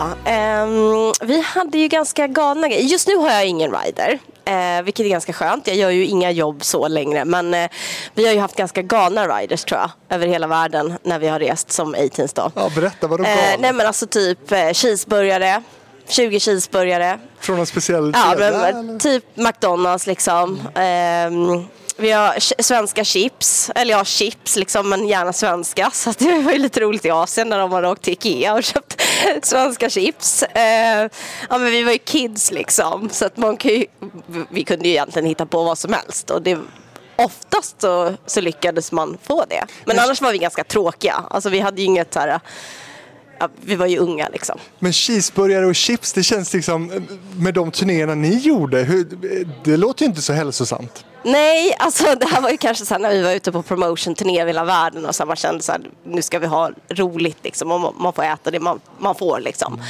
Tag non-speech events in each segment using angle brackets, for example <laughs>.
då? Ehm, vi hade ju ganska galna grejer. Just nu har jag ingen rider. Eh, vilket är ganska skönt. Jag gör ju inga jobb så längre. Men eh, vi har ju haft ganska galna riders tror jag. Över hela världen när vi har rest som 18s då. Ja, berätta, vadå Eh, galet? nej men alltså typ eh, cheeseburgare. 20 cheeseburgare. Från en speciell Ja, kedja? men, typ McDonalds liksom. Ehm, vi har svenska chips, eller ja chips liksom, men gärna svenska. <laughs> Så det var ju lite roligt i Asien när de hade åkt till Ikea och köpt <laughs> svenska chips. Ehm, ja, men vi var ju kids liksom, så att man kan ju, vi kunde ju egentligen hitta på vad som helst. Och det, oftast så, så lyckades man få det. Men annars var vi ganska tråkiga. Alltså vi hade ju inget så här, ja, vi var ju unga liksom. Men cheeseburgare och chips, det känns liksom med de turnéerna ni gjorde, hur, det låter ju inte så hälsosamt. Nej, alltså det här var ju kanske så här när vi var ute på promotion-turné över hela världen och så man kände så här, nu ska vi ha roligt liksom och man- får äta det man, man får liksom.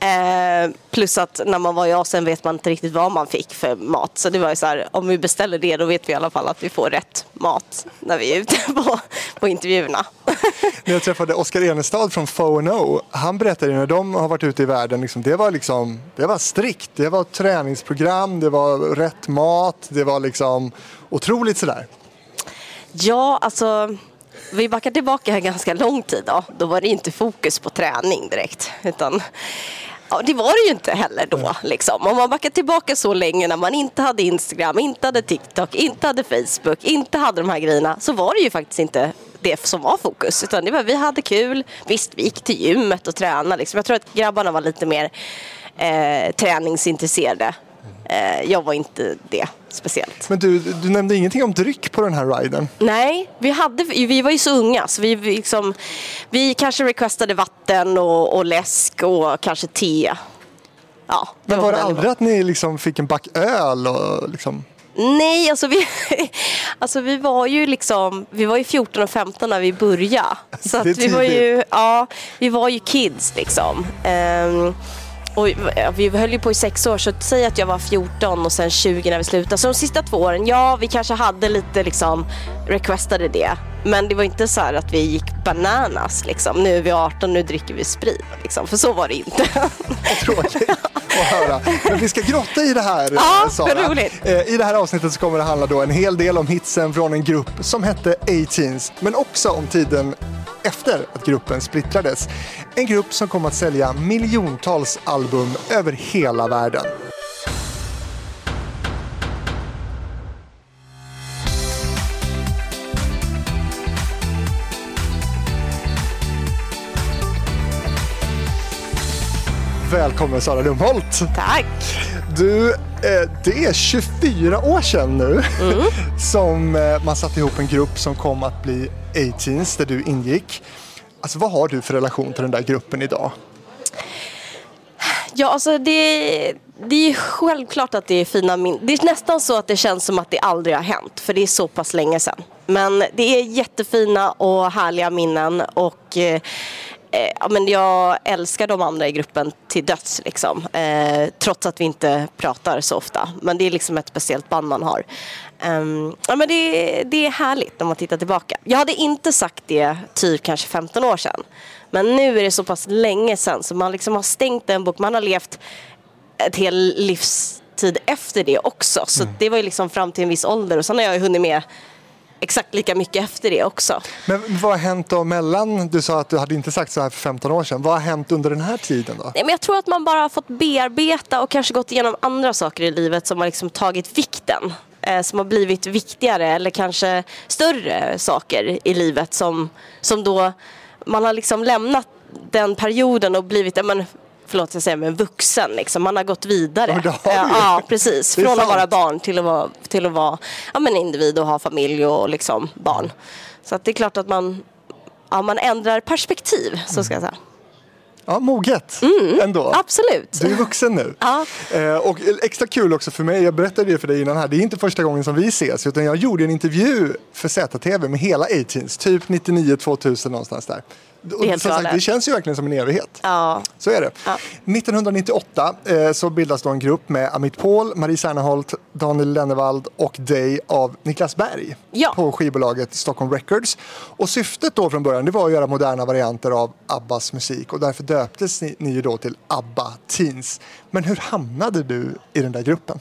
Eh, plus att när man var i Asien vet man inte riktigt vad man fick för mat. Så det var ju så här, om vi beställer det då vet vi i alla fall att vi får rätt mat när vi är ute <laughs> på, på intervjuerna. När jag träffade Oskar Enestad från FONO, han berättade när de har varit ute i världen, liksom, det var liksom, det var strikt. Det var träningsprogram, det var rätt mat, det var liksom otroligt sådär. Ja, alltså vi backar tillbaka ganska lång tid då. Då var det inte fokus på träning direkt. Utan, ja, det var det ju inte heller då. Liksom. Om man backar tillbaka så länge när man inte hade Instagram, inte hade TikTok, inte hade Facebook, inte hade de här grejerna. Så var det ju faktiskt inte det som var fokus. Utan det var, vi hade kul. Visst, vi gick till gymmet och tränade. Liksom. Jag tror att grabbarna var lite mer eh, träningsintresserade. Eh, jag var inte det speciellt. Men du, du nämnde ingenting om dryck på den här riden. Nej, vi, hade, vi var ju så unga så vi, liksom, vi kanske requestade vatten och, och läsk och kanske te. Ja, Men var på det aldrig att ni liksom fick en back öl och liksom... Nej, alltså vi, <laughs> alltså vi var ju liksom, vi var ju 14 och 15 när vi började. Så vi var ju, ja, vi var ju kids liksom. Ehm, och vi höll ju på i sex år, så säg att jag var 14 och sen 20 när vi slutade. Så de sista två åren, ja vi kanske hade lite liksom requestade det. Men det var inte så att vi gick bananas liksom. Nu är vi 18, nu dricker vi sprit liksom. För så var det inte. Tråkigt <laughs> att höra. Men vi ska grotta i det här, Ja, eh, Sara. roligt. Eh, I det här avsnittet så kommer det handla då en hel del om hitsen från en grupp som hette A-Teens, men också om tiden efter att gruppen splittrades. En grupp som kom att sälja miljontals album över hela världen. Välkommen Sara Lumholt! Tack! Du, eh, det är 24 år sedan nu <laughs> som eh, man satte ihop en grupp som kom att bli A-Teens där du ingick. Alltså vad har du för relation till den där gruppen idag? Ja, alltså det, det är självklart att det är fina minnen. Det är nästan så att det känns som att det aldrig har hänt, för det är så pass länge sedan. Men det är jättefina och härliga minnen och eh, ja, men jag älskar de andra i gruppen till döds. Liksom. Eh, trots att vi inte pratar så ofta. Men det är liksom ett speciellt band man har. Ehm, ja, men det, det är härligt när man tittar tillbaka. Jag hade inte sagt det typ kanske 15 år sedan. Men nu är det så pass länge sedan så man liksom har stängt en bok. Man har levt ett hel livstid efter det också. Så det var ju liksom fram till en viss ålder och sen har jag hunnit med exakt lika mycket efter det också. Men vad har hänt då mellan, du sa att du hade inte sagt så här för 15 år sedan. Vad har hänt under den här tiden då? Nej, men jag tror att man bara har fått bearbeta och kanske gått igenom andra saker i livet som har liksom tagit vikten. Eh, som har blivit viktigare eller kanske större saker i livet som, som då man har liksom lämnat den perioden och blivit, men, förlåt jag säger men vuxen liksom. Man har gått vidare. Ja, ja precis. Från att vara barn till att vara, till att vara ja, men individ och ha familj och liksom barn. Så att det är klart att man, ja, man ändrar perspektiv, så ska jag säga. Ja, moget ändå. Absolut. Du är vuxen nu. Ja. Eh, och extra kul också för mig, jag berättade det för dig innan här, det är inte första gången som vi ses utan jag gjorde en intervju för ZTV med hela A-Teens, typ 99-2000 någonstans där. Det helt sagt, det känns ju verkligen som en evighet. Ja. Så är det. Ja. 1998 eh, så bildas då en grupp med Amit Paul, Marie Serneholt, Daniel Lennevald och Day av Niklas Berg Ja. på skivbolaget Stockholm Records. Och syftet då från början det var att göra moderna varianter av Abbas musik och därför döptes ni, ni ju då till Abba Teens. Men hur hamnade du i den där gruppen?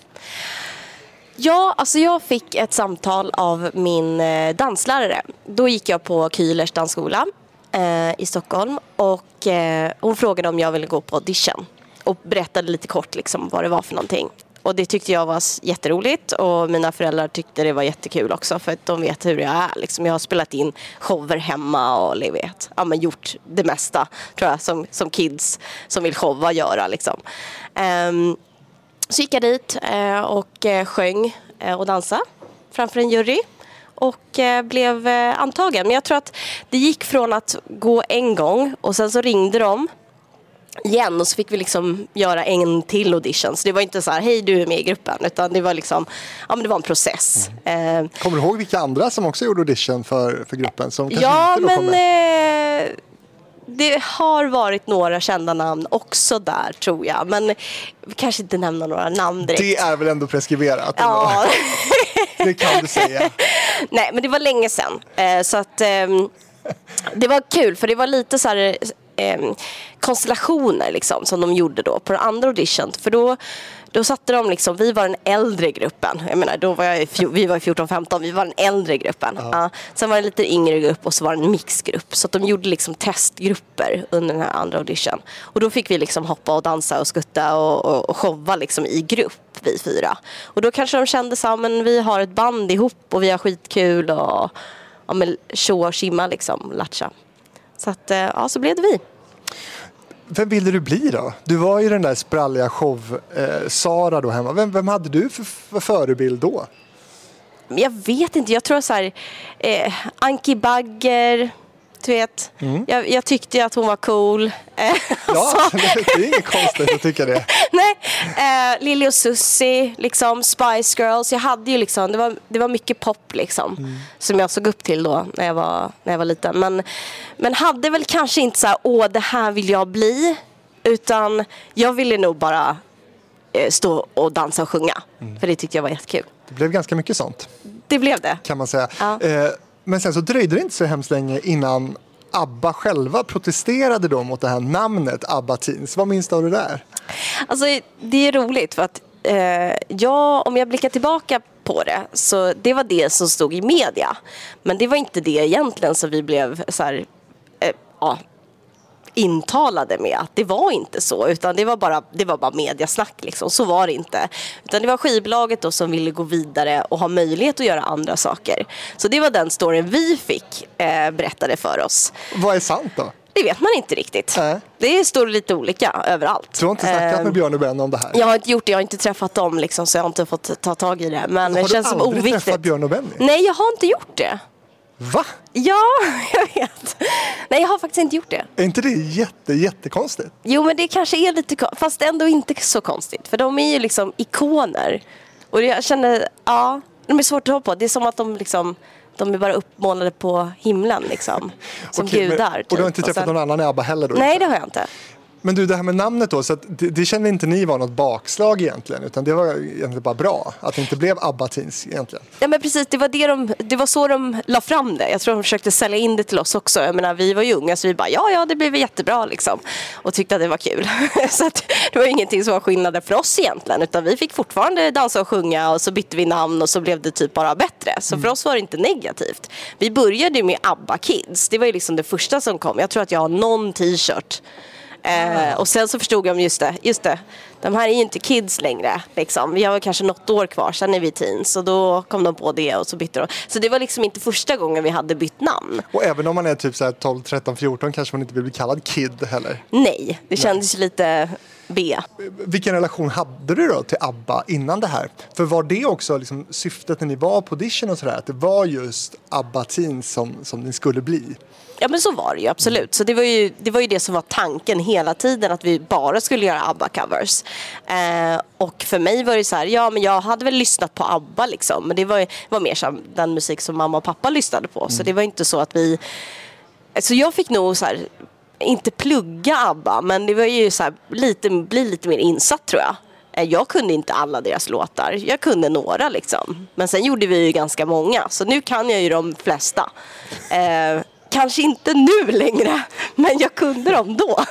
Ja, alltså jag fick ett samtal av min eh, danslärare. Då gick jag på Kühlers dansskola eh, i Stockholm och eh, hon frågade om jag ville gå på audition och berättade lite kort liksom vad det var för någonting. Och det tyckte jag var jätteroligt och mina föräldrar tyckte det var jättekul också för att de vet hur jag är. Liksom. Jag har spelat in shower hemma och vet, ja, men gjort det mesta tror jag som, som kids som vill showa göra. Liksom. Ehm, så gick jag dit eh, och eh, sjöng eh, och dansade framför en jury och eh, blev eh, antagen. Men jag tror att det gick från att gå en gång och sen så ringde de igen och så fick vi liksom göra en till audition. Så det var inte så här, hej du är med i gruppen, utan det var liksom, ja men det var en process. Eh, Kommer du ihåg vilka andra som också gjorde audition för, för gruppen? Som ja, inte men eh, det har varit några kända namn också där tror jag. Men vi kanske inte nämna några namn direkt. Det är väl ändå preskriberat? Ja, <laughs> Det kan du säga. <laughs> nej men det var länge sedan. Eh, så att ehm, det var kul för det var lite så här ehm, konstellationer liksom som de gjorde då på den andra audition. För då, då satte de liksom, vi var den äldre gruppen. Jag menar, då var jag, vi var i 14-15, vi var den äldre gruppen. Ja. Sen var det en lite yngre grupp och så var det en mixgrupp. Så de gjorde liksom testgrupper under den här andra audition. Och då fick vi liksom hoppa och dansa och skutta och, och, och showa liksom i grupp, vi fyra. Och då kanske de kände så här, men vi har ett band ihop och vi har skitkul och ja, men tjoa och tjimma liksom, latcha. Så att, eh, ja, så blev det vi. Vem ville du bli då? Du var ju den där spralliga show-Sara eh, då hemma. Vem, vem hade du för, för förebild då? Jag vet inte, jag tror så här, eh, Anki Bagger, du vet. Jag, jag tyckte att hon var cool. <laughs> Eh, Ja, <laughs> det är inget konstigt att tycka det. <laughs> Nej, eh, Lily och Susie, liksom Spice Girls. Jag hade ju liksom, det var, det var mycket pop liksom. Som jag såg upp till då när jag var, när jag var liten. Men, men hade väl kanske inte så här, åh det här vill jag bli. Utan jag ville nog bara eh, stå och dansa och sjunga. För det tyckte jag var jättekul. Det blev ganska mycket sånt Det blev det. kan man säga. Ja. Eh, men sen så dröjde det inte så hemskt länge innan ABBA själva protesterade då mot det här namnet ABBA Teens. Vad minns du av det där? Alltså det är roligt för att eh, jag, om jag blickar tillbaka på det så det var det som stod i media. Men det var inte det egentligen som vi blev så här, eh, ja, intalade med att det var inte så utan det var bara, det var bara mediasnack liksom. Så var det inte. Utan det var skivbolaget då som ville gå vidare och ha möjlighet att göra andra saker. Så det var den storyn vi fick eh, berättade för oss. Vad är sant då? Det vet man inte riktigt. Nej. Det står lite olika överallt. Du har inte snackat Eh, med Björn och Ben om det här? jag har inte gjort det, jag har inte träffat dem liksom, så jag har inte fått ta tag i det. Men det har känns du som aldrig oviktigt. träffat Björn och Benny? Nej, jag har inte gjort det. Va? Ja, <laughs> jag vet. Nej, jag har faktiskt inte gjort det. Är inte det jätte, jättekonstigt? Jo, men det kanske är lite kon- fast ändå inte så konstigt. För de är ju liksom ikoner. Och jag känner, ja, de är svårt att hoppa på. Det är som att de liksom, de är bara uppmålade på himlen liksom. Som Okej, men- gudar. Och du har typ. inte träffat sen- någon annan i ABBA heller då? Nej, inte? det har jag inte. Men du, det här med namnet då, så det, det kände inte ni var något bakslag egentligen, utan det var egentligen bara bra att det inte blev ABBA Teens egentligen. Ja men precis, det var, det, de, det var så de la fram det. Jag tror de försökte sälja in det till oss också. Jag menar, vi var ju unga så vi bara ja, ja det väl jättebra liksom. Och tyckte att det var kul. <laughs> så att, det var ingenting som var skillnaden för oss egentligen. Utan vi fick fortfarande dansa och sjunga och så bytte vi namn och så blev det typ bara bättre. Så för oss var det inte negativt. Vi började med ABBA Kids. Det var ju liksom det första som kom. Jag tror att jag har någon t-shirt Eh, och sen så förstod jag, just det, just det, de här är ju inte kids längre. Liksom. Vi har kanske något år kvar, sen är vi teens. Och då kom de på det och så bytte de. Så det var liksom inte första gången vi hade bytt namn. Och även om man är typ så här 12, 13, 14 kanske man inte vill bli kallad Kid heller. Nej, det kändes ju lite B. Vilken relation hade du då till ABBA innan det här? För var det också liksom syftet när ni var på audition och sådär, att det var just ABBA Teens som, som ni skulle bli? Ja men så var det ju absolut. Så det var ju, det var ju det som var tanken hela tiden att vi bara skulle göra ABBA-covers. Eh, och för mig var det så här, ja men jag hade väl lyssnat på ABBA liksom. Men det var, var mer som den musik som mamma och pappa lyssnade på. Så det var inte så att vi så jag fick nog så här, inte plugga ABBA, men det var ju så här, lite, bli lite mer insatt tror jag. Eh, Jag kunde inte alla deras låtar. Jag kunde några liksom. Men sen gjorde vi ju ganska många. Så nu kan jag ju de flesta. Eh, kanske inte nu längre, men jag kunde dem då.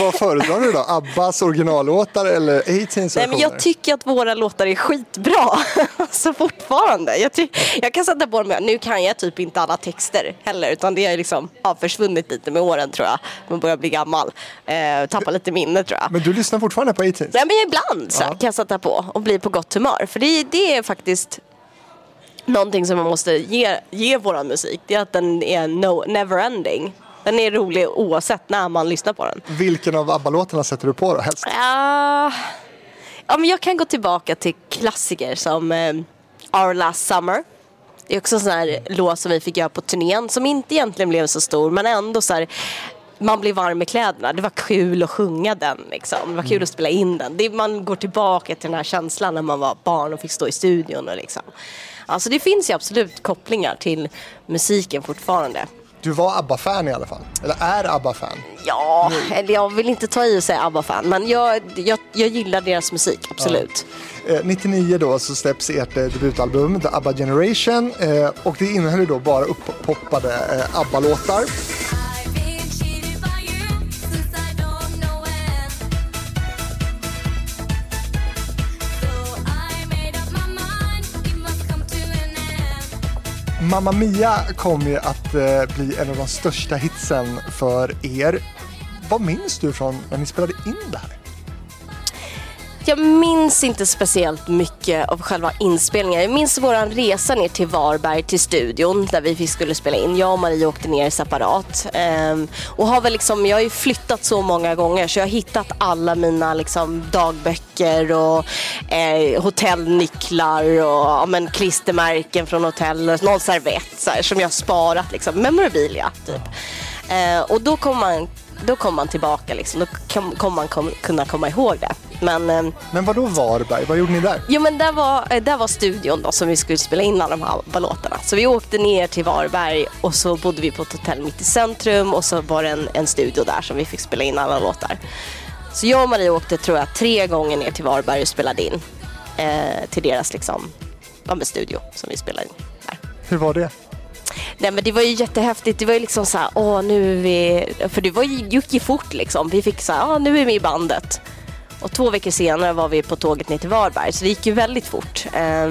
Vad föredrar du då? Abbas originallåtar eller 18s Nej, men jag tycker att våra låtar är skitbra. <laughs> alltså fortfarande. Jag, ty- jag kan sätta på dem, nu kan jag typ inte alla texter heller. Utan det har liksom, ja, försvunnit lite med åren tror jag. Man börjar bli gammal. Eh, tappa lite minne tror jag. Men du lyssnar fortfarande på 18s? Nej men ibland så här, kan jag sätta på och bli på gott humör. För det, det är faktiskt någonting som man måste ge, ge våran musik. Det är att den är no, never ending. Den är rolig oavsett när man lyssnar på den. Vilken av ABBA-låtarna sätter du på då helst? Ja, ja men jag kan gå tillbaka till klassiker som eh, Our Last Summer. Det är också en sån här låt som vi fick göra på turnén som inte egentligen blev så stor men ändå så här man blir varm i kläderna. Det var kul att sjunga den. Liksom. Det var kul att spela in den. Det, man går tillbaka till den här känslan när man var barn och fick stå i studion. Och liksom. Alltså, det finns ju absolut kopplingar till musiken fortfarande. Du var ABBA-fan i alla fall? Eller är ABBA-fan? Ja, eller jag vill inte ta i och säga ABBA-fan, men jag, jag, jag gillar deras musik, absolut. Eh, 99 då så släpps ert eh, debutalbum The ABBA Generation eh, och det innehöll ju då bara upppoppade eh, ABBA-låtar. Mamma Mia kom ju att eh, bli en av de största hitsen för er. Vad minns du från när ni spelade in det här? Jag minns inte speciellt mycket av själva inspelningen. Jag minns vår resa ner till Varberg, till studion där vi skulle spela in. Jag och Marie åkte ner separat. Ehm, och har väl liksom, jag har ju flyttat så många gånger så jag har hittat alla mina liksom, dagböcker och eh, hotellnycklar och ja, men, klistermärken från hotellet. Någon servett här, som jag har sparat. Liksom, memorabilia typ. Eh, och då kommer man, då kom man tillbaka liksom. Då kom- kommer man kom, kunna komma ihåg det. Men ehm, Men vad då Varberg? Vad gjorde ni där? Jo men där var, eh, där var studion då som vi skulle spela in alla de här ABBA-låtarna. Så vi åkte ner till Varberg och så bodde vi på ett hotell mitt i centrum och så var det en, en studio där som vi fick spela in alla låtar. Så jag och Marie åkte tror jag tre gånger ner till Varberg och spelade in eh, till deras liksom, studio som vi spelade in där. Hur var det? Nej men det var ju jättehäftigt. Det var ju liksom så här, åh nu är vi... För det var ju, gick ju fort liksom. Vi fick så här, nu är vi i bandet. Och två veckor senare var vi på tåget ner till Varberg. Så det gick ju väldigt fort. Eh,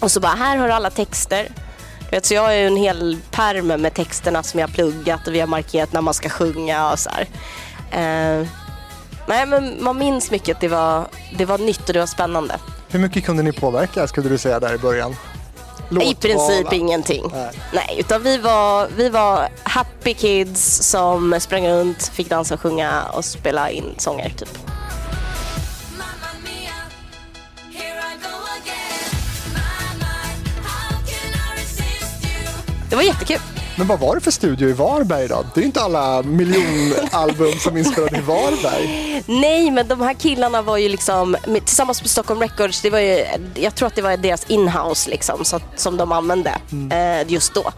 och så bara, här har du alla texter. Du vet, så jag har ju en hel pärm med texterna som jag har pluggat och vi har markerat när man ska sjunga och så eh, nej men man minns mycket. Det var, det var nytt och det var spännande. Hur mycket kunde ni påverka skulle du säga där i början? I Låtval, princip va? ingenting. Nej. Nej. utan vi var, vi var happy kids som sprang runt, fick dansa och sjunga och spela in sånger typ. I I? Det var jättekul. Men vad var det för studio i Varberg då? Det är ju inte alla miljonalbum som är inspelade i Varberg. Nej, men de här killarna var ju liksom tillsammans med Stockholm Records. Det var ju, jag tror att det var deras inhouse liksom så, som de använde eh, just då.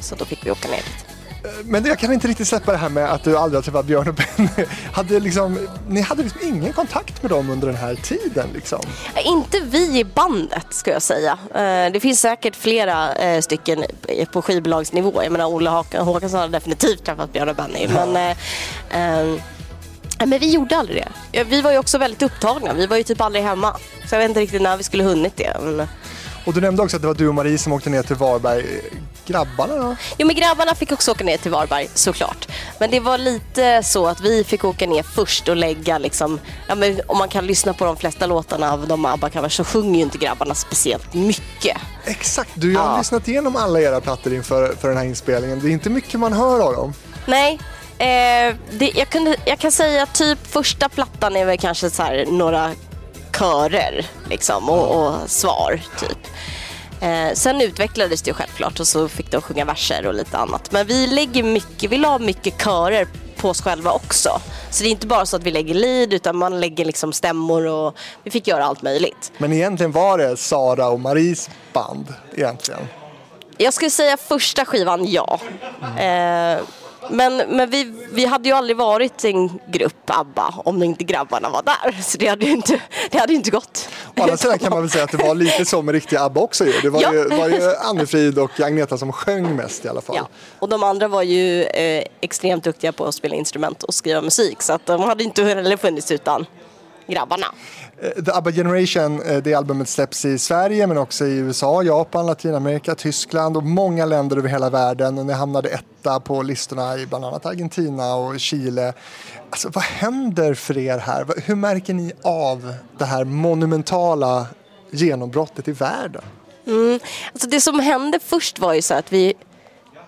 Så då fick vi åka ner dit. Men jag kan inte riktigt släppa det här med att du aldrig har träffat Björn och Benny. <laughs> Hade liksom, ni hade liksom ingen kontakt med dem under den här tiden liksom? Inte vi i bandet ska jag säga. Eh, Det finns säkert flera eh, stycken på skivbolagsnivå. Jag menar Olle Håk- Håkansson har definitivt träffat Björn och Benny. Men, eh, eh, men vi gjorde aldrig det. Ja, Vi var ju också väldigt upptagna. Vi var ju typ aldrig hemma. Så jag vet inte riktigt när vi skulle hunnit det. Men... Och du nämnde också att det var du och Marie som åkte ner till Varberg. Grabbarna då? Jo men grabbarna fick också åka ner till Varberg såklart. Men det var lite så att vi fick åka ner först och lägga liksom, ja, men om man kan lyssna på de flesta låtarna av de ABBA-covers så sjunger ju inte grabbarna speciellt mycket. Exakt, du har Ja. lyssnat igenom alla era plattor inför för den här inspelningen. Det är inte mycket man hör av dem. Nej, eh, det, jag, kunde, jag kan säga att typ första plattan är väl kanske så några körer liksom, och, och svar typ. Eh, sen utvecklades det självklart och så fick de sjunga verser och lite annat. Men vi lägger mycket, vi la mycket körer på oss själva också. Så det är inte bara så att vi lägger lead utan man lägger liksom stämmor och vi fick göra allt möjligt. Men egentligen var det Sara och Maries band egentligen. Jag skulle säga första skivan, ja. Eh, men men vi, vi hade ju aldrig varit en grupp ABBA om inte grabbarna var där. Så det hade ju inte, det hade inte gått. Å andra sidan kan man väl säga att det var lite så med riktiga ABBA också ju. Det var, Ja. ju, var ju Anne-Frid och Agneta som sjöng mest i alla fall. Ja. Och de andra var ju eh, extremt duktiga på att spela instrument och skriva musik. Så att de hade inte heller funnits utan grabbarna. Eh, The ABBA Generation, eh, det albumet släpps i Sverige men också i USA, Japan, Latinamerika, Tyskland och många länder över hela världen. Och ni hamnade etta på listorna i bland annat Argentina och Chile. Alltså, vad händer för er här? Hur märker ni av det här monumentala genombrottet i världen? Alltså det som hände först var ju så att vi,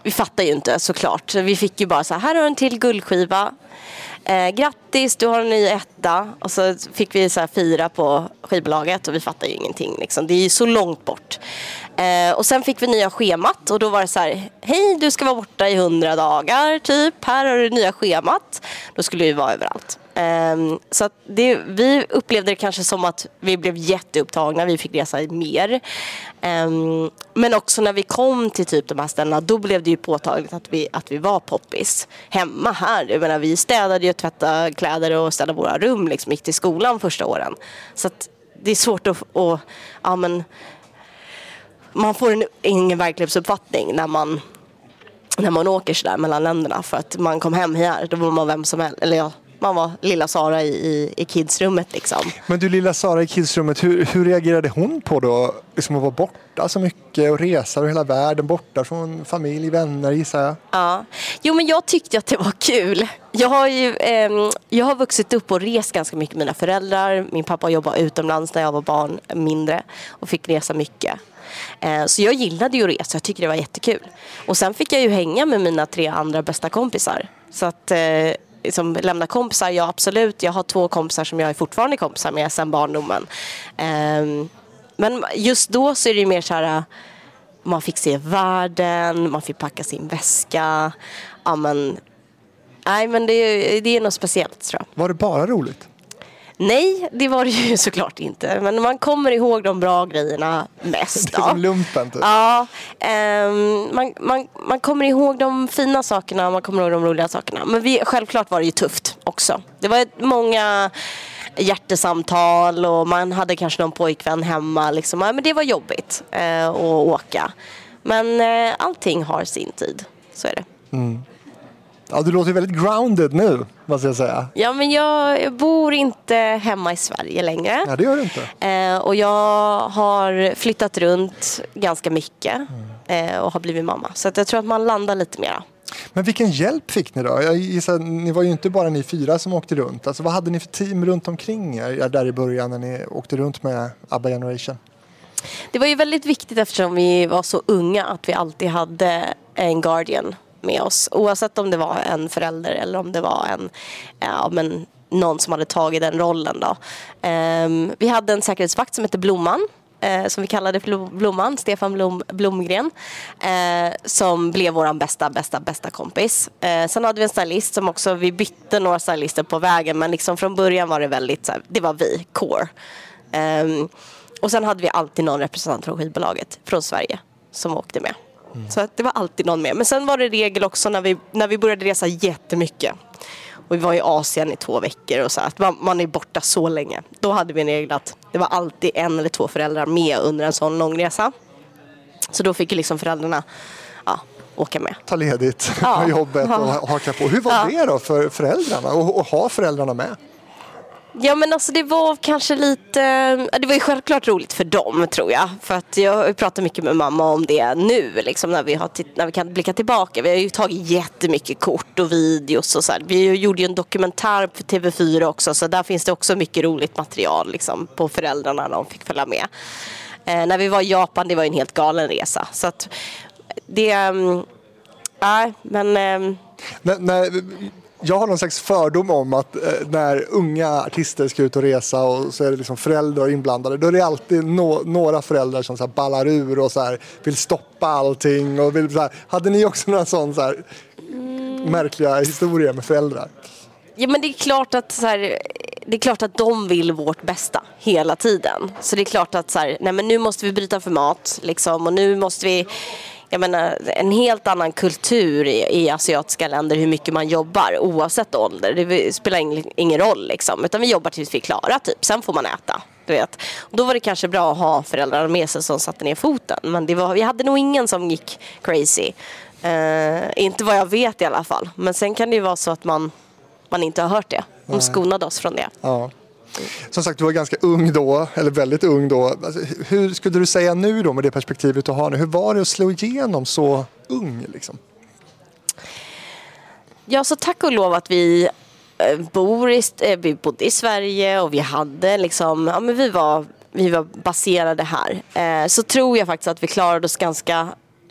vi fattar ju inte såklart. Så Vi fick ju bara så här, här har du en till guldskiva. Eh, grattis, du har en ny etta. Och så fick vi så här fira på skivbolaget och vi fattade ju ingenting. Liksom. Det är ju så långt bort. Eh, och sen fick vi nya schemat och då var det så här, hej du ska vara borta i hundra dagar typ. Här har du nya schemat. Då skulle vi vara överallt. Ehm, så att det, vi upplevde det kanske som att vi blev jätteupptagna, vi fick resa mer. Ehm, men också när vi kom till typ de här ställena, då blev det ju påtagligt att vi, att vi var poppis. Hemma här, jag menar, vi städade ju tvättade kläder och städade våra rum, liksom, gick till skolan första åren. Så att det är svårt att, att ja men, man får en, ingen verklighetsuppfattning när man när man åker sådär mellan länderna för att man kom hem här, då var man vem som helst, eller ja, man var lilla Sara i, i, i kidsrummet liksom. Men du lilla Sara i kidsrummet, hur, hur reagerade hon på då liksom att vara borta så mycket och resa över hela världen, borta från familj, vänner gissar jag? Ja. Jo men jag tyckte att det var kul. Jag har ju ehm, jag har vuxit upp och rest ganska mycket med mina föräldrar. Min pappa jobbade utomlands när jag var barn, mindre, och fick resa mycket. Eh, så jag gillade ju att resa, jag tycker det var jättekul. Och sen fick jag ju hänga med mina tre andra bästa kompisar. Så att eh, liksom, lämna kompisar, ja absolut. Jag har två kompisar som jag är fortfarande kompisar med sedan barndomen. Um, men just då så är det ju mer så här man fick se världen, man fick packa sin väska. Ja, men, nej, men det, är- det är något speciellt tror jag. Var det bara roligt? Nej, det var det ju <laughs> såklart inte. Men man kommer ihåg de bra grejerna mest. Det är som lumpen typ. Ja, ehm, man, man, man kommer ihåg de fina sakerna och man kommer ihåg de roliga sakerna. Men vi, självklart var det ju tufft också. Det var många hjärtesamtal och man hade kanske någon pojkvän hemma. Liksom. Men det var jobbigt eh, att åka. Men eh, allting har sin tid. Så är det. Ja, du låter väldigt grounded nu, måste jag säga. Ja, men jag, jag bor inte hemma i Sverige längre. Nej, det gör du inte. Eh, och jag har flyttat runt ganska mycket eh, och har blivit mamma. Så att jag tror att man landar lite mera. Men vilken hjälp fick ni då? Jag gissar, ni var ju inte bara ni fyra som åkte runt. Alltså, vad hade ni för team runt omkring er där i början när ni åkte runt med ABBA Generation? Det var ju väldigt viktigt eftersom vi var så unga att vi alltid hade en guardian med oss. Oavsett om det var en förälder eller om det var en, eh, ja, men någon som hade tagit den rollen. Då. Ehm, vi hade en säkerhetsvakt som hette Blomman. Eh, som vi kallade för Blomman, Stefan Blom, Blomgren. Eh, som blev vår bästa, bästa, bästa kompis. Eh, sen hade vi en stylist som också, vi bytte några stylister på vägen men liksom från början var det väldigt så här, det var vi, core. Eh, och sen hade vi alltid någon representant från skivbolaget från Sverige som åkte med. Så att det var alltid någon med. Men sen var det regel också när vi, när vi började resa jättemycket. Och vi var i Asien i två veckor och så att man, man är borta så länge. Då hade vi en regel att det var alltid en eller två föräldrar med under en sån lång resa. Så då fick ju liksom föräldrarna ja, åka med. Ta ledigt Ja. från jobbet och haka på. Hur var Ja. det då för föräldrarna och, och ha föräldrarna med? Ja men alltså det var kanske lite, eh, det var ju självklart roligt för dem tror jag. För att jag har pratat mycket med mamma om det nu liksom när vi, har titt- när vi kan blicka tillbaka. Vi har ju tagit jättemycket kort och videos och så här. Vi gjorde ju en dokumentär för TV4 också så där finns det också mycket roligt material liksom, på föräldrarna när de fick följa med. Eh, när vi var i Japan, det var ju en helt galen resa. Så att det, mm, nej äh, men ehm, När, när, jag har någon slags fördom om att eh, när unga artister ska ut och resa och så är det liksom föräldrar inblandade. Då är det alltid nå- några föräldrar som så här ballar ur och så här vill stoppa allting. Och vill, så här, hade ni också några sån så här, märkliga historier med föräldrar? Ja men det är klart att så här, det är klart att de vill vårt bästa hela tiden. Så det är klart att så här, nej men nu måste vi bryta för mat liksom och nu måste vi jag menar, en helt annan kultur i, i asiatiska länder hur mycket man jobbar oavsett ålder. Det spelar ing, ingen roll liksom. Utan vi jobbar tills vi är klara typ. Sen får man äta. Du vet. Och då var det kanske bra att ha föräldrar med sig som satte ner foten. Men det var, vi hade nog ingen som gick crazy. Eh, inte vad jag vet i alla fall. Men sen kan det ju vara så att man, man inte har hört det. De skonade oss från det. Ja. Som sagt, du var ganska ung då, eller väldigt ung då. Alltså, hur skulle du säga nu då med det perspektivet du har nu? Hur var det att slå igenom så ung? Liksom? Ja, så tack och lov att vi eh, bor i, eh, vi bodde i Sverige och vi hade liksom, ja men vi var, vi var baserade här. Eh, så tror jag faktiskt att vi klarade oss ganska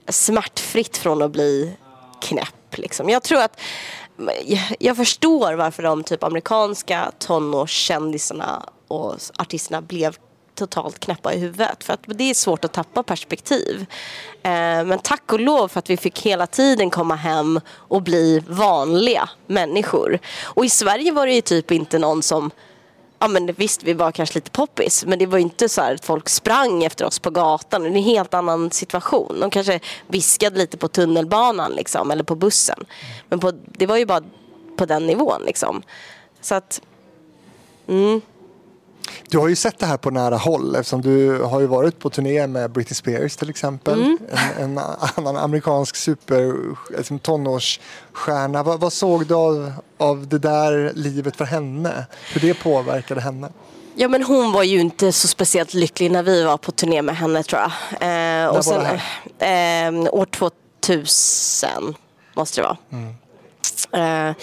smärtfritt från att bli knäpp. Liksom. Jag tror att jag- förstår varför de typ amerikanska tonårskändisarna och artisterna blev totalt knäppa i huvudet. För att det är svårt att tappa perspektiv. Eh, men tack och lov för att vi fick hela tiden komma hem och bli vanliga människor. Och i Sverige var det ju typ inte någon som Ja men visst, vi var kanske lite poppis men det var ju inte så här att folk sprang efter oss på gatan. Det är en helt annan situation. De kanske viskade lite på tunnelbanan liksom, eller på bussen. Men på, det var ju bara på den nivån liksom. Så att, mm. Du har ju sett det här på nära håll eftersom du har ju varit på turné med Britney Spears till exempel. Mm. En, en annan amerikansk super liksom, tonårsstjärna. Vad, vad såg du av, av det där livet för henne? Hur det påverkade henne? ja men hon var ju inte så speciellt lycklig när vi var på turné med henne tror jag. Eh, var och sen, det eh, år 2000 måste det vara. Eh,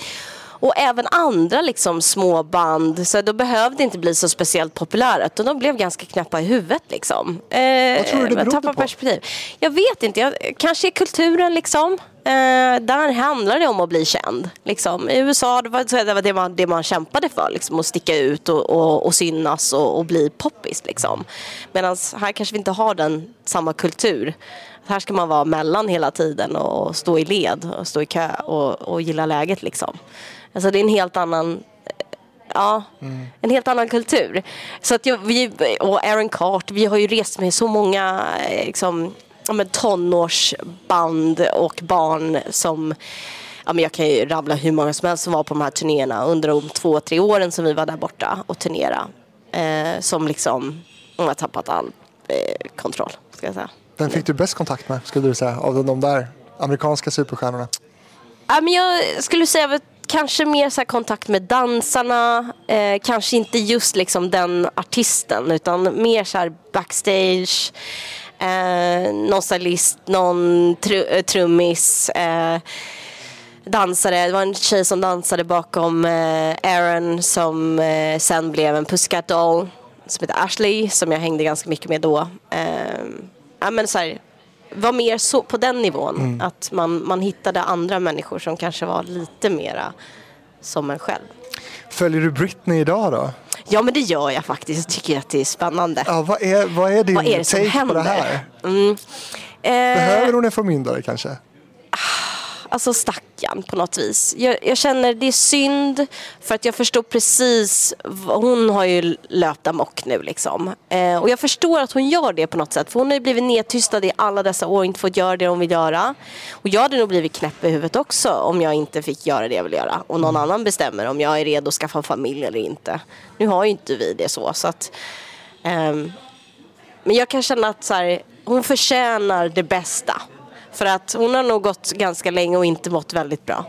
och även andra liksom små band, så då behövde inte bli så speciellt populära utan de blev ganska knäppa i huvudet liksom. Eh, Vad tror du det berodde på? perspektiv. Jag vet inte, jag, kanske i kulturen liksom. Eh, där handlar det om att bli känd. Liksom. I USA det var, det, var det, man, det man kämpade för, liksom, att sticka ut och, och, och synas och, och bli poppis. Liksom. Medan här kanske vi inte har den samma kultur. Här ska man vara mellan hela tiden och stå i led och stå i kö och, och gilla läget. Liksom. Alltså, det är en helt annan Ja, en helt annan kultur. Så att jag, vi, och Aaron Carter, vi har ju rest med så många eh, liksom, men tonårsband och barn som Ja, men jag kan ju rabbla hur många som helst som var på de här turnéerna under de två, tre åren som vi var där borta och turnera. Eh, som liksom har tappat all eh, kontroll, ska jag säga. Vem fick du bäst kontakt med skulle du säga av de där amerikanska superstjärnorna? Ja, men jag skulle säga väl kanske mer så här kontakt med dansarna. Eh, kanske inte just liksom den artisten utan mer så här backstage. Eh, någon stylist, någon tr eh, trummis. Eh, dansare. Det var en tjej som dansade bakom eh, Aaron som eh, sen blev en Pussycat Doll som heter Ashley som jag hängde ganska mycket med då. Eh, ja, men så här, var mer så på den nivån. Att man, man hittade andra människor som kanske var lite mera som en själv. Följer du Britney idag då? Ja men det gör jag faktiskt. Jag tycker att det är spännande. Ja, vad, är, vad är din Vad är det som take på det här? Mm. Eh, Behöver hon en förmyndare kanske? Alltså stackarn på något vis. Jag, jag känner det är synd för att jag förstår precis, hon har ju löpt amok nu liksom. Eh, och jag förstår att hon gör det på något sätt för hon har ju blivit nedtystad i alla dessa år och inte fått göra det hon vill göra. Och jag hade nog blivit knäpp i huvudet också om jag inte fick göra det jag vill göra. Och någon annan bestämmer om jag är redo att skaffa familj eller inte. Nu har ju inte vi det så. så att, ehm, men jag kan känna att så här, hon förtjänar det bästa. För att hon har nog gått ganska länge och inte mått väldigt bra.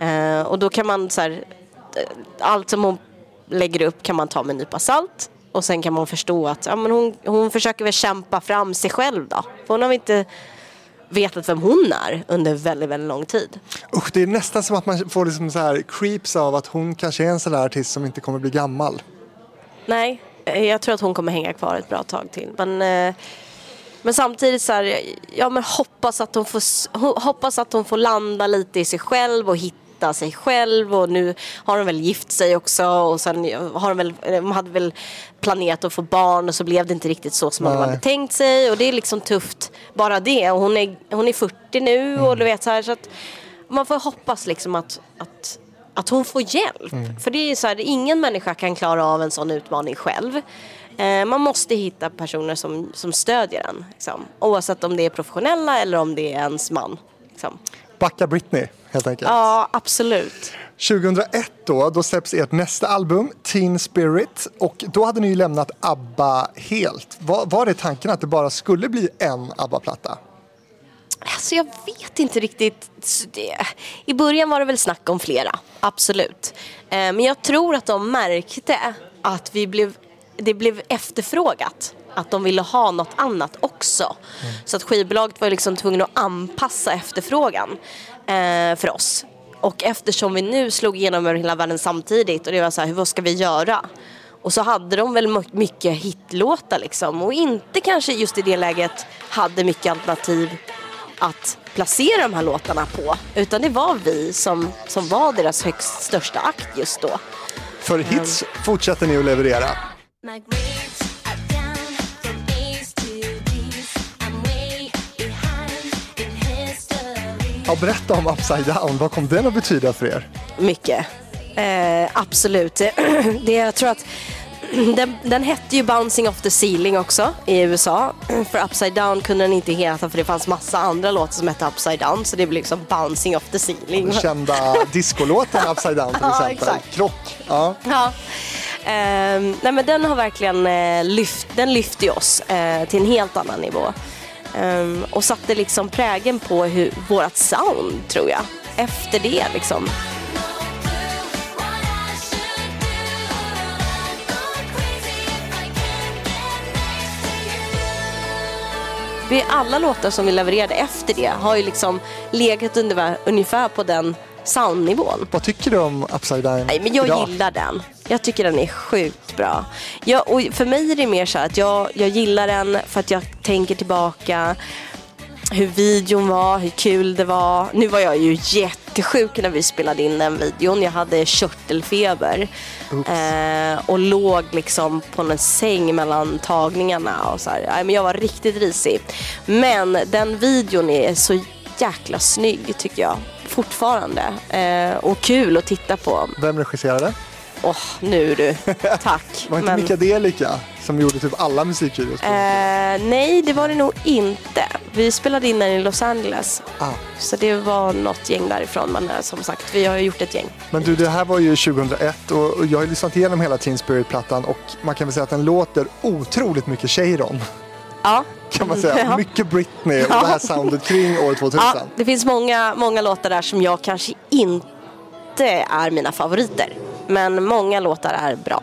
Eh, och då kan man så här, eh, allt som hon lägger upp kan man ta med en nypa salt. Och sen kan man förstå att ja, men hon, hon försöker väl kämpa fram sig själv då. För hon har väl inte vetat vem hon är under väldigt, väldigt lång tid. Usch, det är nästan som att man får liksom så här creeps av att hon kanske är en sån där artist som inte kommer bli gammal. Nej, eh, jag tror att hon kommer hänga kvar ett bra tag till. Men, eh, men samtidigt så här, ja men hoppas att, hon får, hoppas att hon får landa lite i sig själv och hitta sig själv och nu har hon väl gift sig också och sen har hon väl, eh, de hade väl planerat att få barn och så blev det inte riktigt så som Nej. hade tänkt sig och det är liksom tufft bara det och hon är, hon är 40 nu och du vet så här så att man får hoppas liksom att, att att hon får hjälp. För det är så här, ingen människa kan klara av en sån utmaning själv. Eh, man måste hitta personer som, som stödjer en. Liksom. Oavsett om det är professionella eller om det är ens man. Liksom. Backa Britney helt enkelt. Ja, absolut. 2001 då, då släpps ert nästa album, Teen Spirit. Och då hade ni ju lämnat ABBA helt. Var, var det tanken att det bara skulle bli en ABBA-platta? Alltså jag vet inte riktigt. I början var det väl snack om flera, absolut. Eh, men jag tror att de märkte att vi blev, det blev efterfrågat. Att de ville ha något annat också. Så att skivbolaget var liksom tvungna att anpassa efterfrågan eh, för oss. Och eftersom vi nu slog igenom över hela världen samtidigt och det var så här, vad ska vi göra? Och så hade de väl my- mycket hitlåtar liksom och inte kanske just i det läget hade mycket alternativ att placera de här låtarna på. Utan det var vi som, som var deras högst största akt just då. För hits fortsätter ni att leverera. Ja, berätta om Upside Down. Vad kom den att betyda för er? Mycket. Eh, absolut. <clears throat> Det, jag tror att <clears throat> den, den hette ju Bouncing off the ceiling också i USA. <clears throat> För Upside Down kunde den inte heta för det fanns massa andra låtar som hette Upside Down. Så det blev liksom Bouncing off the ceiling. Den kända <laughs> discolåten Upside Down till Ja, exempel. exakt. Krock. Ja. Ja. Ehm, nej men den har verkligen eh, lyft, den lyfte oss eh, till en helt annan nivå. Ehm, och satte liksom prägen på hur, vårat sound tror jag. Efter det liksom. Vi, alla låtar som vi levererade efter det har ju liksom legat under, ungefär på den soundnivån. Vad tycker du om Upside Down Nej, men jag idag? gillar den. Jag tycker den är sjukt bra. Jag, och för mig är det mer så att jag, jag gillar den för att jag tänker tillbaka hur videon var, hur kul det var. Nu var jag ju jättesjuk när vi spelade in den videon. Jag hade körtelfeber eh, och låg liksom på en säng mellan tagningarna. Och så här. Men jag var riktigt risig. Men den videon är så jäkla snygg tycker jag. Fortfarande. Eh, och kul att titta på. Vem regisserade? Åh, nu du. <laughs> Tack. Var inte Men- Mika som gjorde typ alla musikvideos? Eh, nej, det var det nog inte. Vi spelade in den i Los Angeles. Ah. Så det var något gäng därifrån. Men eh, som sagt, vi har ju gjort ett gäng. Men du, det här var ju 2001 och jag har lyssnat igenom hela Teen Spirit-plattan och man kan väl säga att den låter otroligt mycket Cheiron. Ja. Kan man säga. Ja. Mycket Britney och Ja. det här soundet kring år 2000. ja, det finns många, många låtar där som jag kanske inte är mina favoriter. Men många låtar är bra,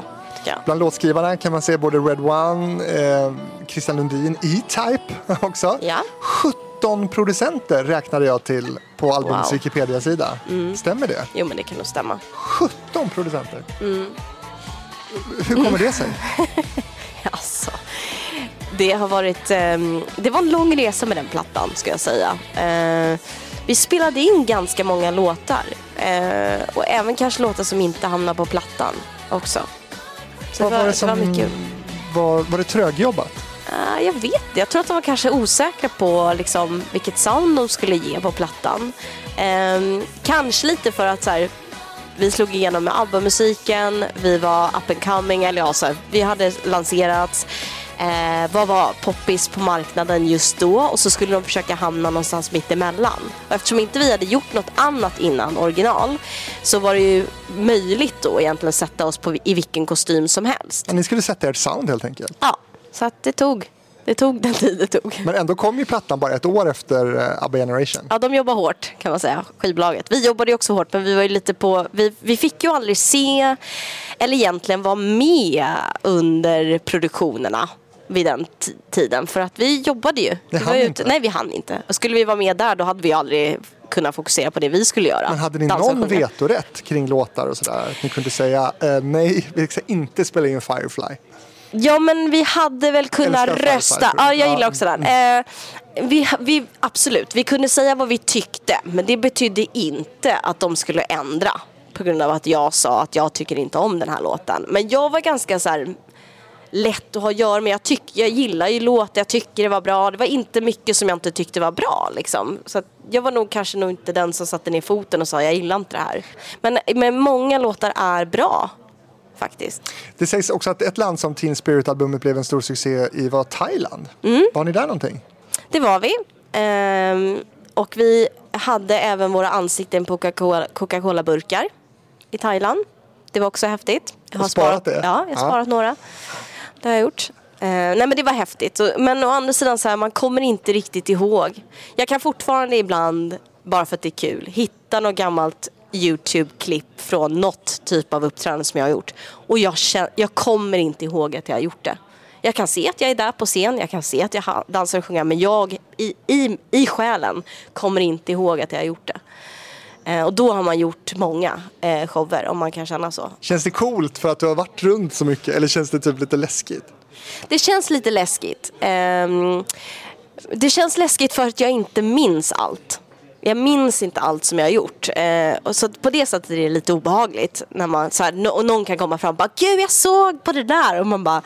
jag. Bland låtskrivarna kan man se både Red One, eh, Christian Lundin, E-Type <laughs> också. Ja. 17 producenter räknade jag till på albumets Wow. Mm. Wikipedia-sida. Stämmer det? Jo, men det kan nog stämma. 17 producenter? Mm. Hur kommer det sig? <laughs> Alltså, det har varit... ehm, det var en lång resa med den plattan, ska jag säga. Eh, vi spelade in ganska många låtar. eh, och även kanske låtar som inte hamnar på plattan också. Så Vad det, var, var det det som var mycket... var, var det trögjobbat? Ah, jag vet inte. Jag tror att de var kanske osäkra på liksom, vilket sound de skulle ge på plattan. Ehm, kanske lite för att så här, vi slog igenom med ABBA-musiken, vi var up and coming, eller ja, så här, vi hade lanserats. Eh, vad var poppis på marknaden just då och så skulle de försöka hamna någonstans mitt emellan. Och eftersom inte vi hade gjort något annat innan original så var det ju möjligt då egentligen sätta oss på, i vilken kostym som helst. Ja, Ni skulle sätta ert sound helt enkelt. Ja, så att det tog. Det tog den tid det tog. Men ändå kom ju plattan bara ett år efter eh, ABBA Generation. Ja, de jobbar hårt kan man säga, skivbolaget. Vi jobbade ju också hårt, men vi var ju lite på... Vi, vi fick ju aldrig se, eller egentligen vara med under produktionerna vid den tiden. För att vi jobbade ju. Vi var inte. Nej, vi hann inte. Och skulle vi vara med där, då hade vi aldrig kunnat fokusera på det vi skulle göra. Men hade ni Dansa någon vetorätt kring låtar och sådär? Att ni kunde säga eh, nej, vi ska inte spela in Firefly. Ja, men vi hade väl kunnat rösta. Ja, jag gillar också den. Eh, vi, vi, absolut, vi kunde säga vad vi tyckte, men det betydde inte att de skulle ändra på grund av att jag sa att jag tycker inte om den här låten. Men jag var ganska så här lätt att ha att göra med. Jag, tyck, jag gillar ju låtar, jag tycker det var bra. Det var inte mycket som jag inte tyckte var bra. Liksom. Så jag var nog kanske nog inte den som satte ner foten och sa jag gillar inte det här. Men, men många låtar är bra. Faktiskt. Det sägs också att ett land som Teen Spirit-albumet blev en stor succé i var Thailand. Mm. Var ni där någonting? Det var vi. Ehm, och vi hade även våra ansikten på Coca-Cola- Coca-Cola-burkar i Thailand. Det var också häftigt. Jag Har sparat det? Ja, jag har Ja. sparat några. Det har jag gjort. Eh, nej men det var häftigt. Men å andra sidan så här, man kommer inte riktigt ihåg. Jag kan fortfarande ibland, bara för att det är kul, hitta något gammalt YouTube-klipp från något typ av uppträdande som jag har gjort. Och jag, känner, jag kommer inte ihåg att jag har gjort det. Jag kan se att jag är där på scen, jag kan se att jag dansar och sjunger, men jag i, i, i själen kommer inte ihåg att jag har gjort det. Eh, och då har man gjort många eh, shower, om man kan känna så. Känns det coolt för att du har varit runt så mycket eller känns det typ lite läskigt? Det känns lite läskigt. Ehm, det känns läskigt för att jag inte minns allt. Jag minns inte allt som jag har gjort. Eh, och så på det sättet är det lite obehagligt. När man, så här, och någon kan komma fram och bara Gud jag såg på det där. Och man bara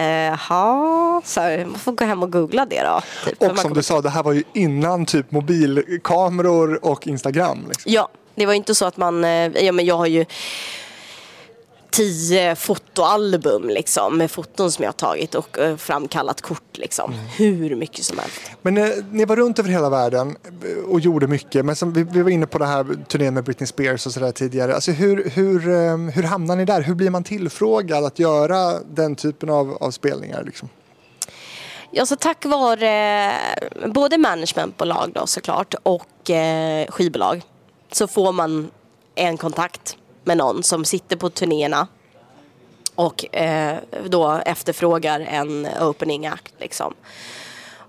Jaha, här, man får gå hem och googla det då. Typ, Och som du sa, det här var ju innan typ mobilkameror och Instagram. Liksom. Ja, det var ju inte så att man, eh, ja men jag har ju tio fotoalbum liksom med foton som jag har tagit och eh, framkallat kort liksom. Hur mycket som helst. Men eh, ni var runt över hela världen eh, och gjorde mycket. Men som vi, vi var inne på det här turnén med Britney Spears och sådär tidigare. Alltså hur, hur, eh, hur hamnar ni där? Hur blir man tillfrågad att göra den typen av, av spelningar? Liksom? Ja, så tack vare eh, både managementbolag då såklart och eh, skivbolag så får man en kontakt med någon som sitter på turnéerna och eh, då efterfrågar en opening act liksom.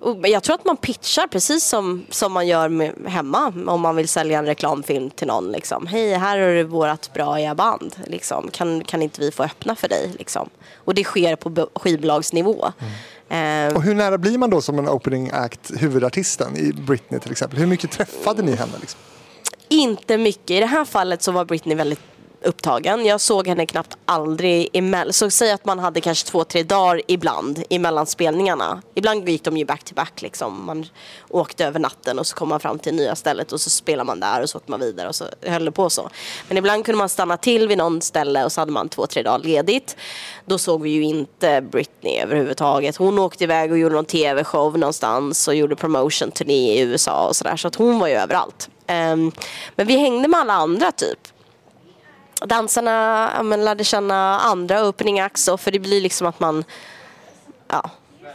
Och Jag tror att man pitchar precis som, som man gör med, hemma om man vill sälja en reklamfilm till någon. Liksom. Hej, här har du vårt bra band. Liksom. Kan, kan inte vi få öppna för dig? Liksom. Och det sker på bo- skivbolagsnivå. Eh, Och hur nära blir man då som en opening act huvudartisten i Britney till exempel? Hur mycket träffade ni henne? Liksom? Inte mycket. I det här fallet så var Britney väldigt upptagen. Jag såg henne knappt aldrig emellan. Så säg att man hade kanske två, tre dagar ibland emellan spelningarna. Ibland gick de ju back to back liksom. Man åkte över natten och så kom man fram till nya stället och så spelade man där och så åkte man vidare och så höll det på så. Men ibland kunde man stanna till vid någon ställe och så hade man två, tre dagar ledigt. Då såg vi ju inte Britney överhuvudtaget. Hon åkte iväg och gjorde någon tv-show någonstans och gjorde promotion-turné i USA och sådär. Så att hon var ju överallt. Ehm, men vi hängde med alla andra typ. Dansarna men, lärde känna andra opening acts och för det blir liksom att man ja,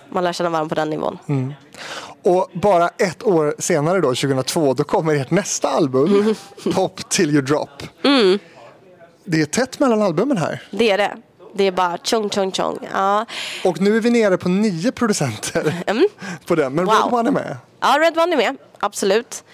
man lär känna varandra på den nivån. Och bara ett år senare då, 2002, då kommer ert nästa album, Pop till you drop. Det är tätt mellan albumen här. Det är det. Det är bara tjong tjong tjong. Ja. Och nu är vi nere på nio producenter på den. Men Wow. Red One är med. ja, Red One är med. Absolut.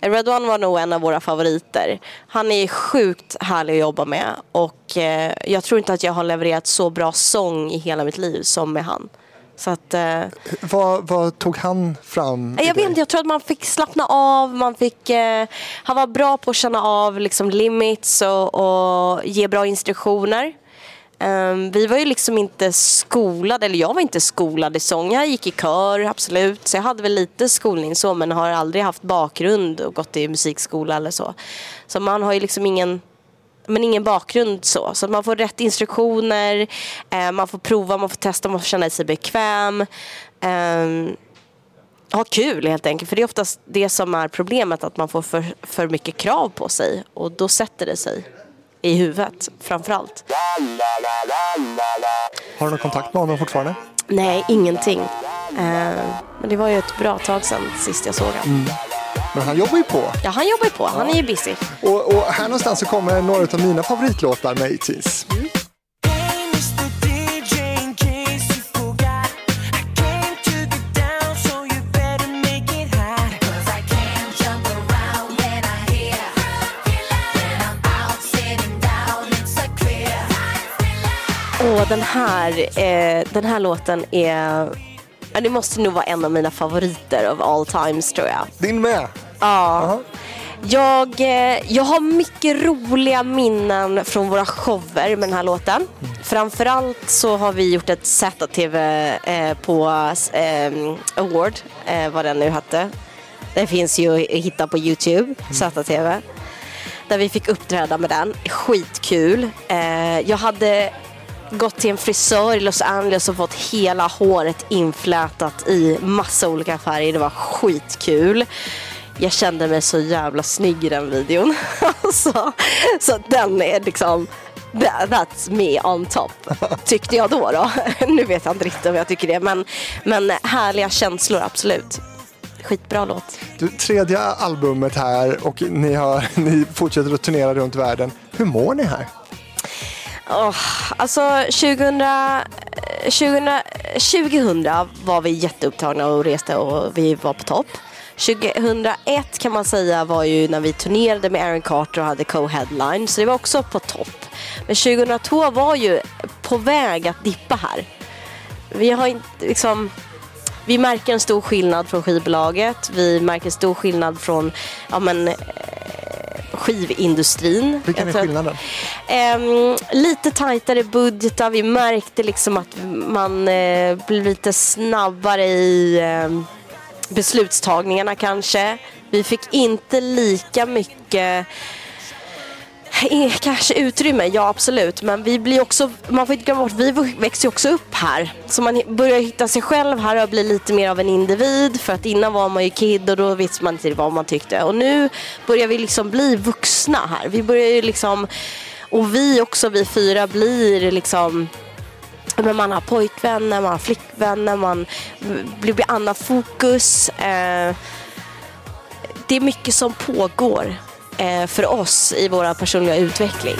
Red One var nog en av våra favoriter. Han är sjukt härlig att jobba med och eh, jag tror inte att jag har levererat så bra sång i hela mitt liv som med han. Så att, eh, Vad, vad tog han fram? Jag vet inte, jag tror att man fick slappna av. Man fick, eh, han var bra på att känna av liksom, limits och, och ge bra instruktioner. Um, vi var ju liksom inte skolade, eller jag var inte skolad i sång. Jag gick i kör, absolut. Så jag hade väl lite skolning så, men har aldrig haft bakgrund och gått i musikskola eller så. Så man har ju liksom ingen men ingen bakgrund så. Så man får rätt instruktioner, eh, man får prova, man får testa, man får känna sig bekväm. Ehm, ha kul helt enkelt. För det är oftast det som är problemet, att man får för, för mycket krav på sig. Och då sätter det sig i huvudet framförallt. Har du någon kontakt med honom fortfarande? Nej, ingenting. Eh, men det var ju ett bra tag sedan sist jag såg honom. Men han jobbar ju på. Ja, han jobbar ju på. Han är ju busy. Och, och här någonstans så kommer några av mina favoritlåtar med 80s. Hey, den här, eh, den här låten är... Ja, det måste nog vara en av mina favoriter of all times tror jag. Din med. Ja. Jag, eh, jag har mycket roliga minnen från våra shower med den här låten. Framförallt så har vi gjort ett ZTV eh, på eh, Award, eh, vad den nu hette. Det finns ju att hitta på Youtube, ZTV. Där vi fick uppträda med den. Skitkul. Eh, jag hade gått till en frisör i Los Angeles och fått hela håret inflätat i massa olika färger. Det var skitkul. Jag kände mig så jävla snygg i den videon. <laughs> Alltså, så, så den är liksom that- That's me on top, tyckte jag då. då. <laughs> nu vet jag inte riktigt om jag tycker det, men, men härliga känslor, absolut. Skitbra låt. Du, tredje albumet här och ni, har, <laughs> ni fortsätter att turnera runt världen. Hur mår ni här? Oh, alltså 2000, 2000, 2000 var vi jätteupptagna och reste och vi var på topp. 2001 kan man säga var ju när vi turnerade med Aaron Carter och hade co-headline, så det var också på topp. Men 2002 var ju på väg att dippa här. Vi har inte liksom... Vi märker en stor skillnad från skivbolaget. Vi märker en stor skillnad från ja, men, skivindustrin. Vilken är skillnaden? Ehm, lite tajtare budgetar. Vi märkte liksom att man eh, blev lite snabbare i ehm, beslutstagningarna kanske. Vi fick inte lika mycket Kanske utrymme, ja absolut. Men vi blir också, man får inte glömma bort, vi växer ju också upp här. Så man börjar hitta sig själv här och blir lite mer av en individ. För att innan var man ju kid och då visste man inte vad man tyckte. Och nu börjar vi liksom bli vuxna här. Vi börjar ju liksom, och vi också, vi fyra blir liksom men man har pojkvänner, man har flickvänner, man blir blir annat fokus. Eh, det är mycket som pågår Eh, för oss i vår personliga utveckling.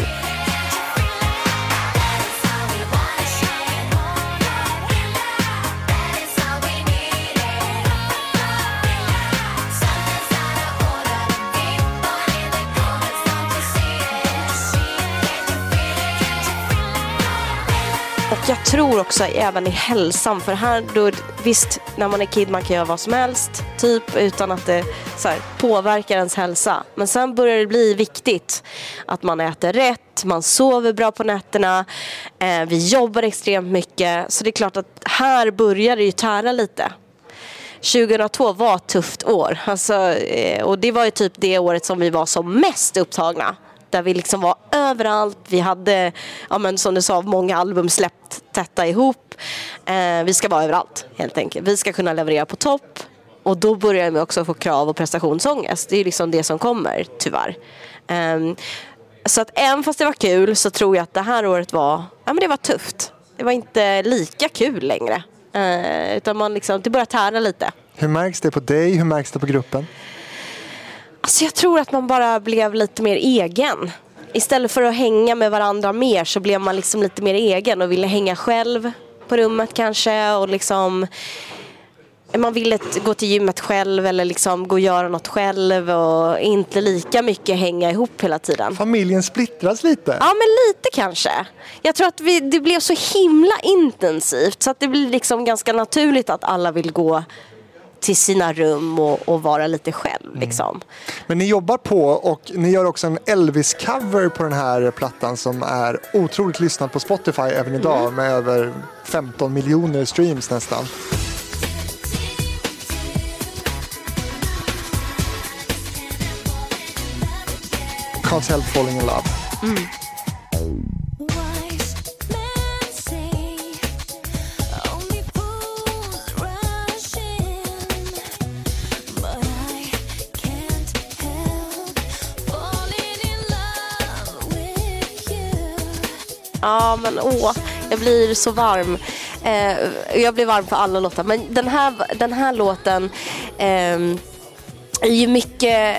Tror också även i hälsan, för här då, visst, när man är kid man kan göra vad som helst, typ utan att det så här, påverkar ens hälsa. Men sen börjar det bli viktigt att man äter rätt, man sover bra på nätterna, eh, vi jobbar extremt mycket. Så det är klart att här börjar det ju tära lite. 2002 var ett tufft år. Alltså, eh, och det var ju typ det året som vi var som mest upptagna. Där vi liksom var överallt. Vi hade, ja, men som du sa, många album släppt tätta ihop. Eh, vi ska vara överallt helt enkelt. Vi ska kunna leverera på topp. Och då börjar vi också få krav och prestationsångest. Det är liksom det som kommer, tyvärr. Eh, så att även fast det var kul så tror jag att det här året var, ja men det var tufft. Det var inte lika kul längre. Eh, utan man liksom, det börjar tära lite. Hur märks det på dig? Hur märks det på gruppen? Alltså jag tror att man bara blev lite mer egen. Istället för att hänga med varandra mer så blev man liksom lite mer egen och ville hänga själv på rummet kanske och liksom man ville gå till gymmet själv eller liksom gå och göra något själv och inte lika mycket hänga ihop hela tiden. Familjen splittras lite. Ja, men lite kanske. Jag tror att vi, det blev så himla intensivt så att det blir liksom ganska naturligt att alla vill gå till sina rum och, och vara lite själv. Liksom. Men ni jobbar på och ni gör också en Elvis-cover på den här plattan som är otroligt lyssnad på Spotify även idag Mm. med över 15 miljoner streams nästan. Can't help falling in love. Wise Ja, men åh, jag blir så varm. Eh, jag blir varm för alla låtar. Men den här, den här låten eh, är ju mycket,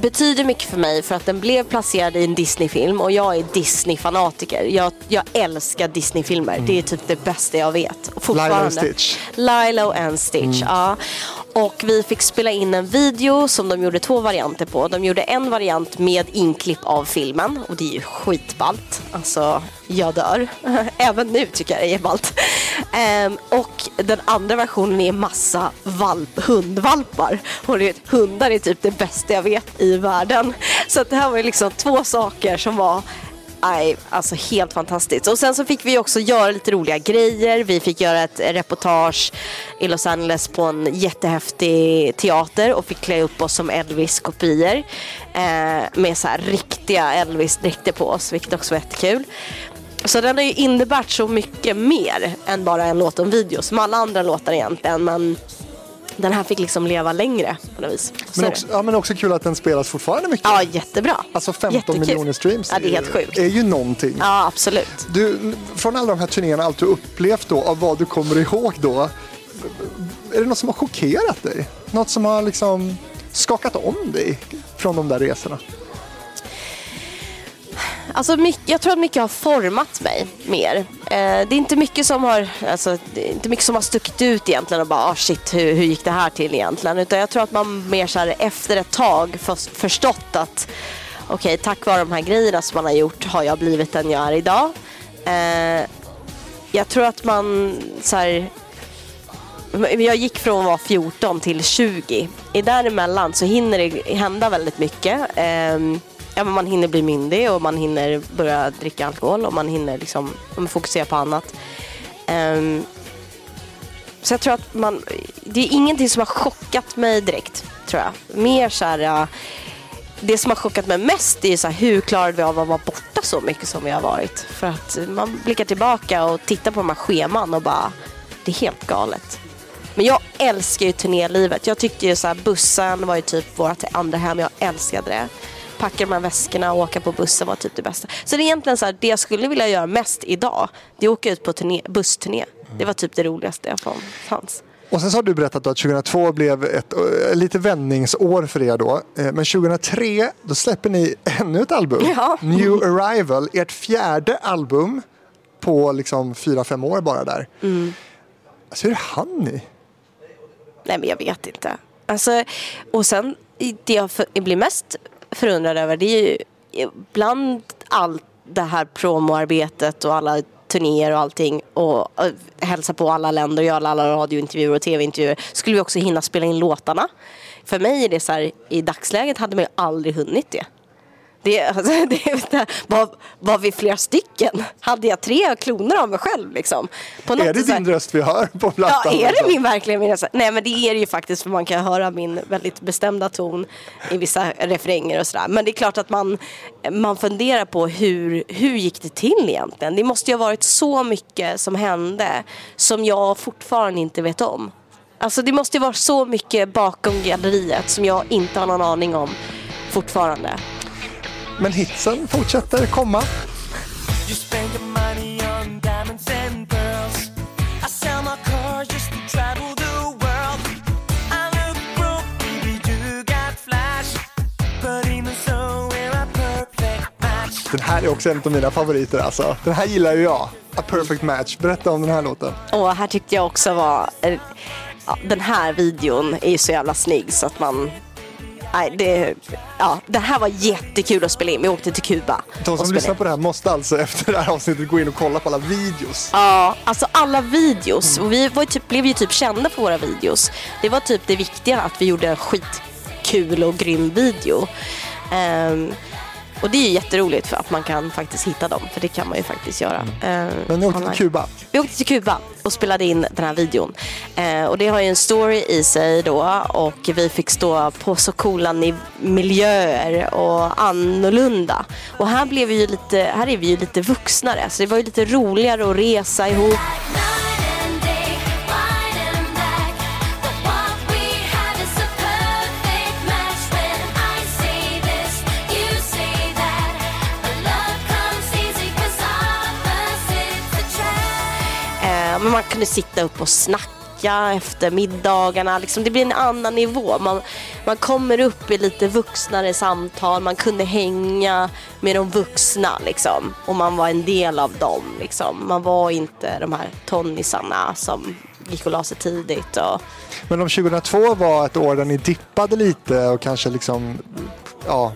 betyder mycket för mig för att den blev placerad i en Disney-film och jag är Disney-fanatiker. Jag, jag älskar Disney-filmer. Det är typ det bästa jag vet. Lilo and. Stitch. Lilo and Stitch, ja. Och vi fick spela in en video som de gjorde två varianter på. De gjorde en variant med inklipp av filmen och det är ju skitballt. Alltså, jag dör. <laughs> Även nu tycker jag det är ballt. Ehm, och den andra versionen är massa valp, hundvalpar. Och det, hundar är typ det bästa jag vet i världen. Så att det här var ju liksom två saker som var Nej, alltså helt fantastiskt. Och sen så fick vi också göra lite roliga grejer. Vi fick göra ett reportage i Los Angeles på en jättehäftig teater och fick klä upp oss som Elvis-kopior. Eh, med så här riktiga Elvis-dräkter på oss, vilket också var jättekul. Så den har ju innebärt så mycket mer än bara en låt och en video, som alla andra låtar egentligen. Men den här fick liksom leva längre på något vis. Så Men också, det. ja, men också kul att den spelas fortfarande mycket. Ja, jättebra. Alltså 15 Jättekul. miljoner streams Ja, det är helt sjukt. är ju någonting. Ja, absolut. Du, från alla de här turnéerna, allt du upplevt då, av vad du kommer ihåg då. Är det något som har chockerat dig? Något som har liksom skakat om dig från de där resorna? Alltså, mycket, jag tror att mycket har format mig mer. Eh, det är inte mycket som har, alltså, det är inte mycket som har stuckit ut egentligen och bara ah, shit hur, hur gick det här till egentligen. Utan jag tror att man mer så här, efter ett tag förstått att okej tack vare de här grejerna som man har gjort har jag blivit den jag är idag. Eh, jag tror att man så här, Jag gick från att vara 14 till 20. I däremellan så hinner det hända väldigt mycket. Ehm, Ja, men man hinner bli myndig och man hinner börja dricka alkohol och man hinner liksom, man fokusera på annat. Um, så jag tror att man, det är ingenting som har chockat mig direkt, tror jag. Mer så här, det som har chockat mig mest är så här, hur klarade vi av att vara borta så mycket som vi har varit. För att man blickar tillbaka och tittar på de här scheman och bara, det är helt galet. Men jag älskar ju turnélivet. Jag tyckte ju så här, bussen var ju typ vårt andra hem. Jag älskade det. Packa de här väskorna och åka på bussen var typ det bästa. Så det är egentligen så här, det jag skulle vilja göra mest idag, det är att åka ut på turné, bussturné. Det var typ det roligaste jag fanns. Och sen så har du berättat att 2002 blev ett äh, lite vändningsår för er då. Eh, Men 2003 då släpper ni <laughs> ännu ett album. Ja. New Arrival, ert fjärde album på liksom fyra fem år bara där. Mm. Alltså hur hann ni? Nej men jag vet inte. Alltså, och sen det jag blir mest förundrad över det är ju bland allt det här promoarbetet och alla turnéer och allting och, och hälsa på alla länder och göra alla radiointervjuer och tv-intervjuer skulle vi också hinna spela in låtarna. För mig är det så här, i dagsläget hade man ju aldrig hunnit det. Det, alltså, <laughs> det, var, var vi flera stycken? Hade jag tre kloner av mig själv liksom? På något Är det din röst vi hör på plattan? Ja, är det liksom? min verkligen min röst? Nej men det är det ju faktiskt för man kan höra min väldigt bestämda ton i vissa refränger och sådär. Men det är klart att man, man funderar på hur, hur gick det till egentligen? Det måste ju ha varit så mycket som hände som jag fortfarande inte vet om. Alltså det måste ju vara så mycket bakom galleriet som jag inte har någon aning om fortfarande. Men hitsen fortsätter komma. Den här är också en av mina favoriter alltså. Den här gillar ju jag. A perfect match. Berätta om den här låten. Och här tyckte jag också var... eh, Ja, den här videon är ju så jävla snygg så att man... Nej, det, ja, det här var jättekul att spela in. Vi åkte till Kuba. De som lyssnar på det här måste alltså <laughs> efter det här avsnittet gå in och kolla på alla videos. Ja, alltså alla videos. Och vi var typ, blev ju typ kända för våra videos. Det var typ det viktiga att vi gjorde en skitkul och grym video. Ehm, och det är ju jätteroligt för att man kan faktiskt hitta dem. För det kan man ju faktiskt göra. ehm, Men ni åkte online. till Kuba. Vi åkte till Kuba och spelade in den här videon. Eh, och det har ju en story i sig då och vi fick stå på så coola miljöer och annorlunda. Och här, blev vi ju lite, här är vi ju lite vuxnare så det var ju lite roligare att resa ihop. Men man kunde sitta upp och snacka efter middagarna. Liksom, det blir en annan nivå. Man, man kommer upp i lite vuxnare samtal. Man kunde hänga med de vuxna liksom. Och man var en del av dem. Liksom. Man var inte de här tonnisarna som gick och la sig tidigt. Och, Men om 2002 var ett år där ni dippade lite och kanske liksom, ja,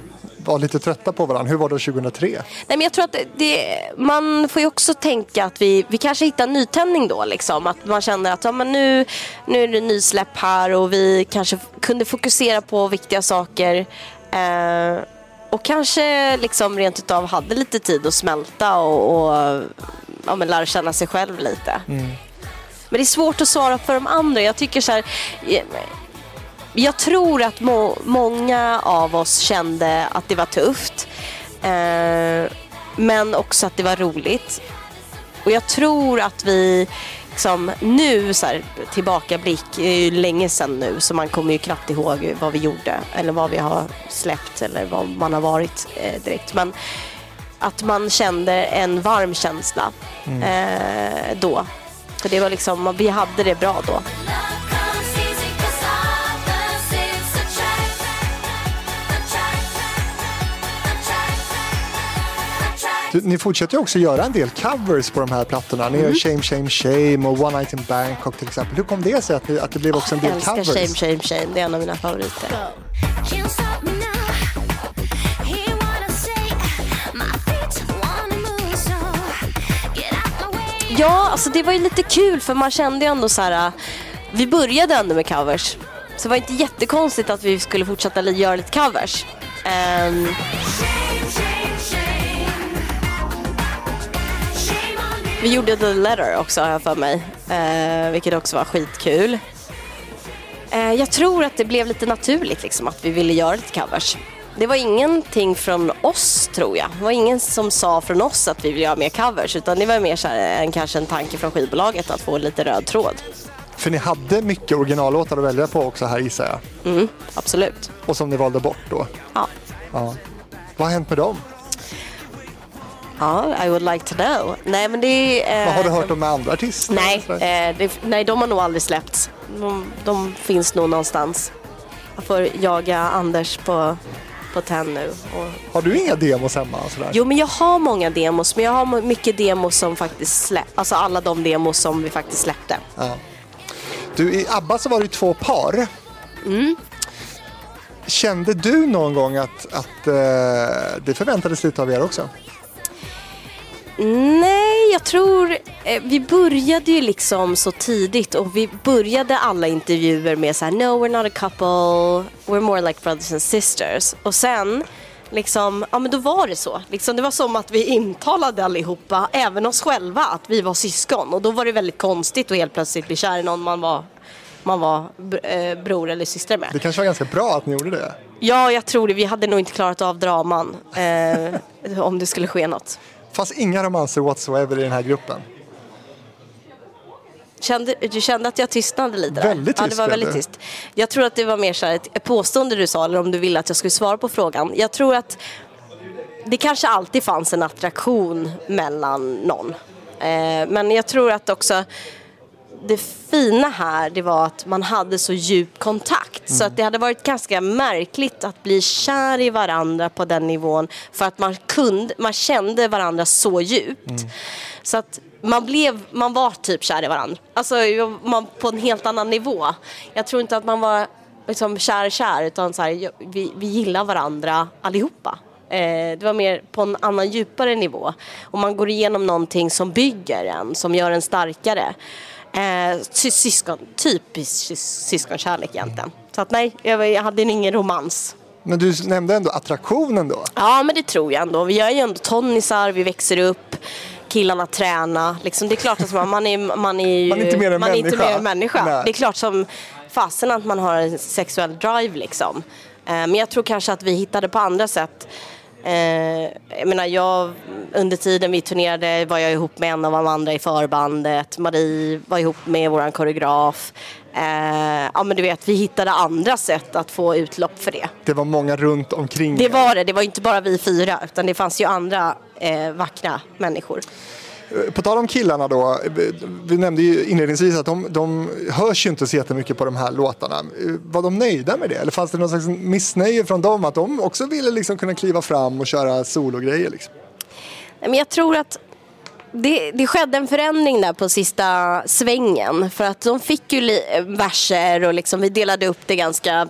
var lite trötta på varandra. Hur var det 2003? Nej, men jag tror att det- man får ju också tänka att vi, vi kanske hittar en nytändning då. Liksom. Att man känner att ja, men nu, nu är det nysläpp här och vi kanske kunde fokusera på viktiga saker. Eh, och kanske liksom rent utav hade lite tid att smälta och, och ja, men lära känna sig själv lite. Men det är svårt att svara för de andra. Jag tycker så här... Jag tror att må, många av oss kände att det var tufft. Eh, men också att det var roligt. Och jag tror att vi liksom, nu, så här, tillbakablick, det är ju länge sedan nu så man kommer ju knappt ihåg vad vi gjorde eller vad vi har släppt eller vad man har varit eh, direkt. Men att man kände en varm känsla eh, då. För det var liksom, vi hade det bra då. Du, ni fortsätter också göra en del covers på de här plattorna. Ni gör Shame, Shame, Shame och One Night in Bangkok till exempel. Hur kom det sig att, ni, att det blev också en Jag del älskar covers? Shame, Shame, Shame. Det är en av mina favoriter. Ja, alltså det var ju lite kul för man kände ju ändå så här. äh, Vi började ändå med covers. Så det var inte jättekonstigt att vi skulle fortsätta göra lite covers. Ehm, vi gjorde The Letter också har jag för mig. Eh, vilket också var skitkul. Eh, jag tror att det blev lite naturligt liksom att vi ville göra lite covers. Det var ingenting från oss tror jag. Det var ingen som sa från oss att vi ville göra mer covers. Utan det var mer så här, en, kanske en tanke från skivbolaget att få lite röd tråd. För ni hade mycket originallåtar att välja på också här gissar jag. Mm, absolut. Och som ni valde bort då. Ja. Ja. Vad har hänt med dem? Ja, I would like to know. Nej, men det är... Vad har du hört om med andra artister? Nej, eh, det, nej, de har nog aldrig släppts. De, de finns nog någonstans. Jag får jaga Anders på, på tenn nu. Och... Har du inga demos hemma? Sådär? Jo, men jag har många demos, men jag har mycket demos som faktiskt släppts. Alltså alla de demos som vi faktiskt släppte. Ja. Du, i ABBA så var det två par. Mm. Kände du någon gång att, att eh, det förväntades lite av er också? Nej, jag tror... Eh, vi började ju liksom så tidigt och vi började alla intervjuer med så här: No, we're not a couple, we're more like brothers and sisters. Och sen, liksom, ja men då var det så. Liksom, det var som att vi intalade allihopa, även oss själva, att vi var syskon. Och då var det väldigt konstigt att helt plötsligt bli kär i någon man var, man var eh, bror eller syster med. Det kanske var ganska bra att ni gjorde det. Ja, jag tror det. Vi hade nog inte klarat av draman eh, om det skulle ske något. Fanns inga romanser whatsoever i den här gruppen. Kände, du kände att jag tystnade lite? Väldigt Ja, tyst det var väldigt tyst. Jag tror att det var mer så här ett påstående du sa, eller om du ville att jag skulle svara på frågan. Jag tror att det kanske alltid fanns en attraktion mellan någon. Eh, men jag tror att också det fina här det var att man hade så djup kontakt. Så att det hade varit ganska märkligt att bli kär i varandra på den nivån. För att man, kunde, man kände varandra så djupt. Så att man, blev, man var typ kär i varandra. Alltså man, på en helt annan nivå. Jag tror inte att man var liksom kär kär utan så här, vi, vi gillar varandra allihopa. Eh, det var mer på en annan djupare nivå. Och man går igenom någonting som bygger en, som gör en starkare. Eh, sy- syskon, typisk sys- syskonkärlek egentligen. Så att nej, jag, jag hade ingen romans. Men du nämnde ändå attraktionen då. Ja, men det tror jag ändå. Vi är ju ändå tonnisar, vi växer upp, killarna tränar. Liksom, det är klart att man, man, är, man är ju Man är inte mer än man människa. mer än människa. Det är klart som fasen att man har en sexuell drive liksom. Eh, Men jag tror kanske att vi hittade på andra sätt. Eh, jag menar, jag, under tiden vi turnerade var jag ihop med en av de andra i förbandet. Marie var ihop med våran koreograf. Eh, ja, men du vet, vi hittade andra sätt att få utlopp för det. Det var många runt omkring Det var det, det var inte bara vi fyra utan det fanns ju andra eh, vackra människor. Eh, på tal om killarna då, eh, vi nämnde ju inledningsvis att de, de hörs ju inte så jättemycket på de här låtarna. Eh, var de nöjda med det? Eller fanns det någon slags missnöje från dem att de också ville liksom kunna kliva fram och köra sologrejer? Liksom? Men jag tror att det, det skedde en förändring där på sista svängen. För att de fick ju verser och liksom, vi delade upp det ganska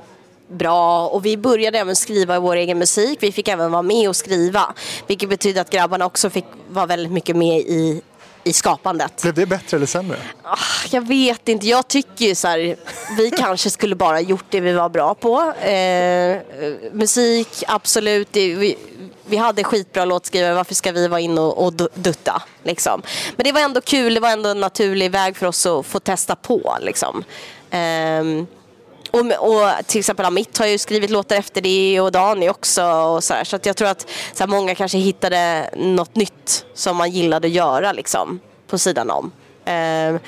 bra. Och vi började även skriva vår egen musik. Vi fick även vara med och skriva. Vilket betyder att grabbarna också fick vara väldigt mycket med i, i skapandet. Blev det bättre eller sämre? Ah, Jag vet inte, jag tycker ju så här, vi <laughs> kanske skulle bara gjort det vi var bra på. Eh, musik, absolut. Vi, vi hade skitbra låtskrivare, varför ska vi vara inne och, och du- dutta? Liksom. Men det var ändå kul, det var ändå en naturlig väg för oss att få testa på. Liksom. Ehm, och, och till exempel Amit har ju skrivit låtar efter det och Dani också. Och så här, så att jag tror att så här, många kanske hittade något nytt som man gillade att göra liksom, på sidan om. Ehm, eh,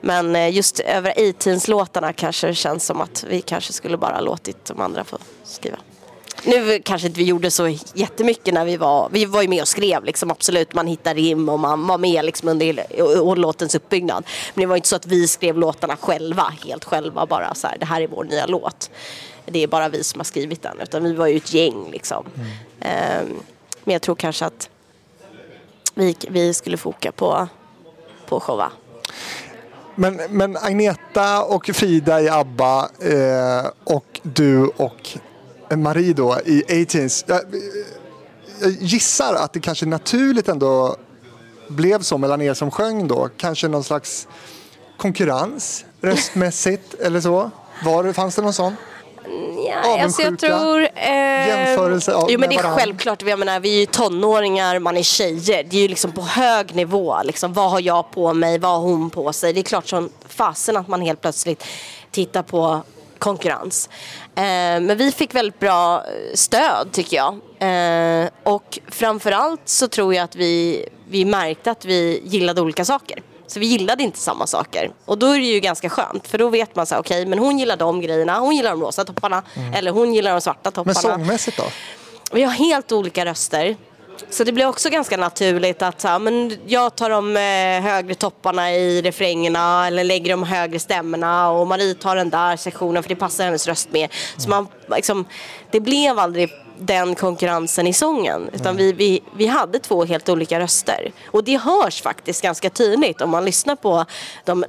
men just över 18-låtarna kanske det känns som att vi kanske skulle bara låtit de andra få skriva. Nu kanske inte vi gjorde så jättemycket när vi var, vi var ju med och skrev liksom absolut, man hittade rim och man var med liksom under och- låtens uppbyggnad. Men det var inte så att vi skrev låtarna själva, helt själva bara så här, det här är vår nya låt. Det är bara vi som har skrivit den, utan vi var ju ett gäng liksom. Ehm, men jag tror kanske att vi, vi skulle foka på, på showa. Men, men Agneta och Frida i ABBA eh, och du och Marie då i 18s. Jag, jag gissar att det kanske naturligt ändå blev så mellan er som sjöng då. Kanske någon slags konkurrens röstmässigt <laughs> eller så. Var, fanns det någon sån? Ja, alltså jag tror... Eh, Jämförelse av- jo men det är varandra? självklart. Jag menar, vi är ju tonåringar, man är tjejer. Det är ju liksom på hög nivå. Liksom, vad har jag på mig? Vad har hon på sig? Det är klart som fasen att man helt plötsligt tittar på konkurrens. Eh, men vi fick väldigt bra stöd tycker jag. Eh, och framförallt så tror jag att vi, vi märkte att vi gillade olika saker. Så vi gillade inte samma saker. Och då är det ju ganska skönt. För då vet man så här, okej, men hon gillar de grejerna. Hon gillar de rosa topparna. Eller hon gillar de svarta Mm. Men topparna. sångmässigt då? Vi har helt olika röster. Så det blir också ganska naturligt att så här, men jag tar de eh, högre topparna i refrängerna eller lägger de högre stämmorna och Marie tar den där sektionen för det passar hennes röst mer. Så man, liksom, det blev aldrig den konkurrensen i sången utan vi, vi, vi hade två helt olika röster. Och det hörs faktiskt ganska tydligt om man lyssnar på de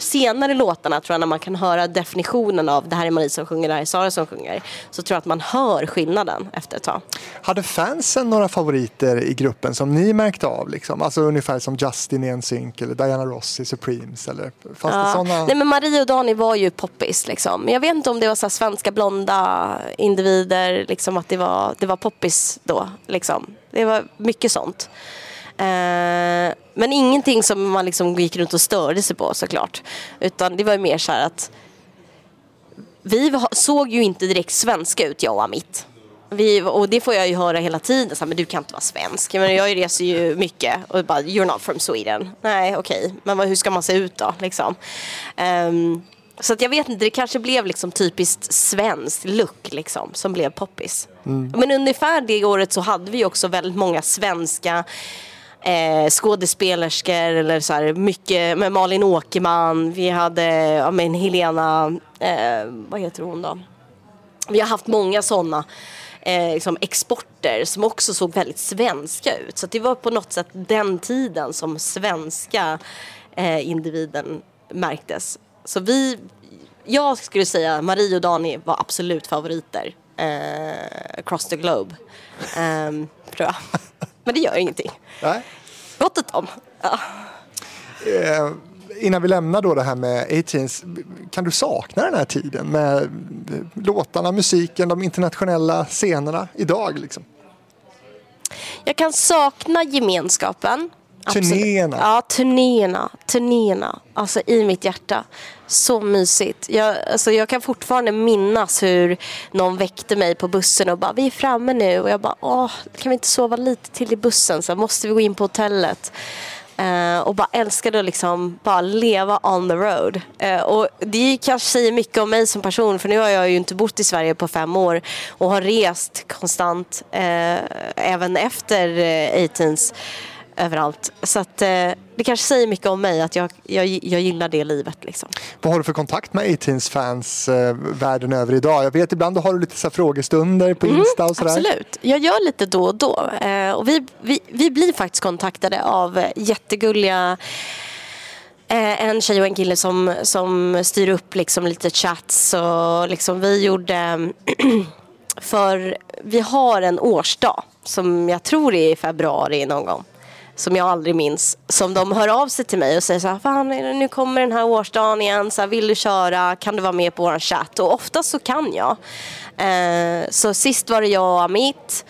senare låtarna tror jag när man kan höra definitionen av det här är Marie som sjunger, det här är Sara som sjunger. Så tror jag att man hör skillnaden efter ett tag. Hade fansen några favoriter i gruppen som ni märkte av? Liksom? Alltså ungefär som Justin i NSYNC eller Diana Ross i Supremes? Eller, fanns det Ja. såna? Nej men Marie och Dani var ju poppis liksom. Jag vet inte om det var så svenska blonda individer, liksom att det var, det var poppis då. Liksom. Det var mycket sånt. Eh, men ingenting som man liksom gick runt och störde sig på såklart. Utan det var ju mer så här att vi såg ju inte direkt svenska ut jag och Amit. Vi, och det får jag ju höra hela tiden, så här, men du kan inte vara svensk. Men jag reser ju mycket och bara, you're not from Sweden. Nej, okej, men vad, hur ska man se ut då? Liksom. Ehm, så att jag vet inte, det kanske blev liksom typiskt svenskt look liksom, som blev poppis. Men ungefär det året så hade vi också väldigt många svenska eh, skådespelerskor eller så här, mycket med Malin Åkerman. Vi hade ja, men Helena, eh, vad heter hon då? Vi har haft många sådana eh, liksom exporter som också såg väldigt svenska ut. Så det var på något sätt den tiden som svenska eh, individen märktes. Så vi, jag skulle säga Marie och Dani var absolut favoriter eh, across the globe. Eh, tror jag. <laughs> Men det gör ingenting. Nej? Gott åt dem. Ja. Eh, innan vi lämnar då det här med 18s, kan du sakna den här tiden med eh, låtarna, musiken, de internationella scenerna idag? Liksom? Jag kan sakna gemenskapen. Turnéerna. Ja, turnéerna. Turnéerna. Alltså i mitt hjärta. Så mysigt. Jag, alltså, jag kan fortfarande minnas hur någon väckte mig på bussen och bara vi är framme nu. Och jag bara åh, kan vi inte sova lite till i bussen? Så måste vi gå in på hotellet. Eh, och bara älskade att liksom bara leva on the road. Eh, och det kanske säger mycket om mig som person för nu har jag ju inte bott i Sverige på fem år och har rest konstant eh, även efter eh, 18s överallt. Så att, eh, det kanske säger mycket om mig att jag, jag, jag gillar det livet. Liksom. Vad har du för kontakt med 18s fans eh, världen över idag? Jag vet ibland har du lite så frågestunder på Insta och sådär. Mm, Absolut. Jag gör lite då och då. Eh, och vi, vi, vi blir faktiskt kontaktade av jättegulliga eh, en tjej och en kille som, som styr upp liksom lite chats. Och liksom vi gjorde... <clears throat> för vi har en årsdag som jag tror är i februari någon gång. Som jag aldrig minns. Som de hör av sig till mig och säger så här, Fan, nu kommer den här årsdagen igen. Så här, vill du köra? Kan du vara med på vår chatt? Och oftast så kan jag. Eh, så sist var det jag och Amit.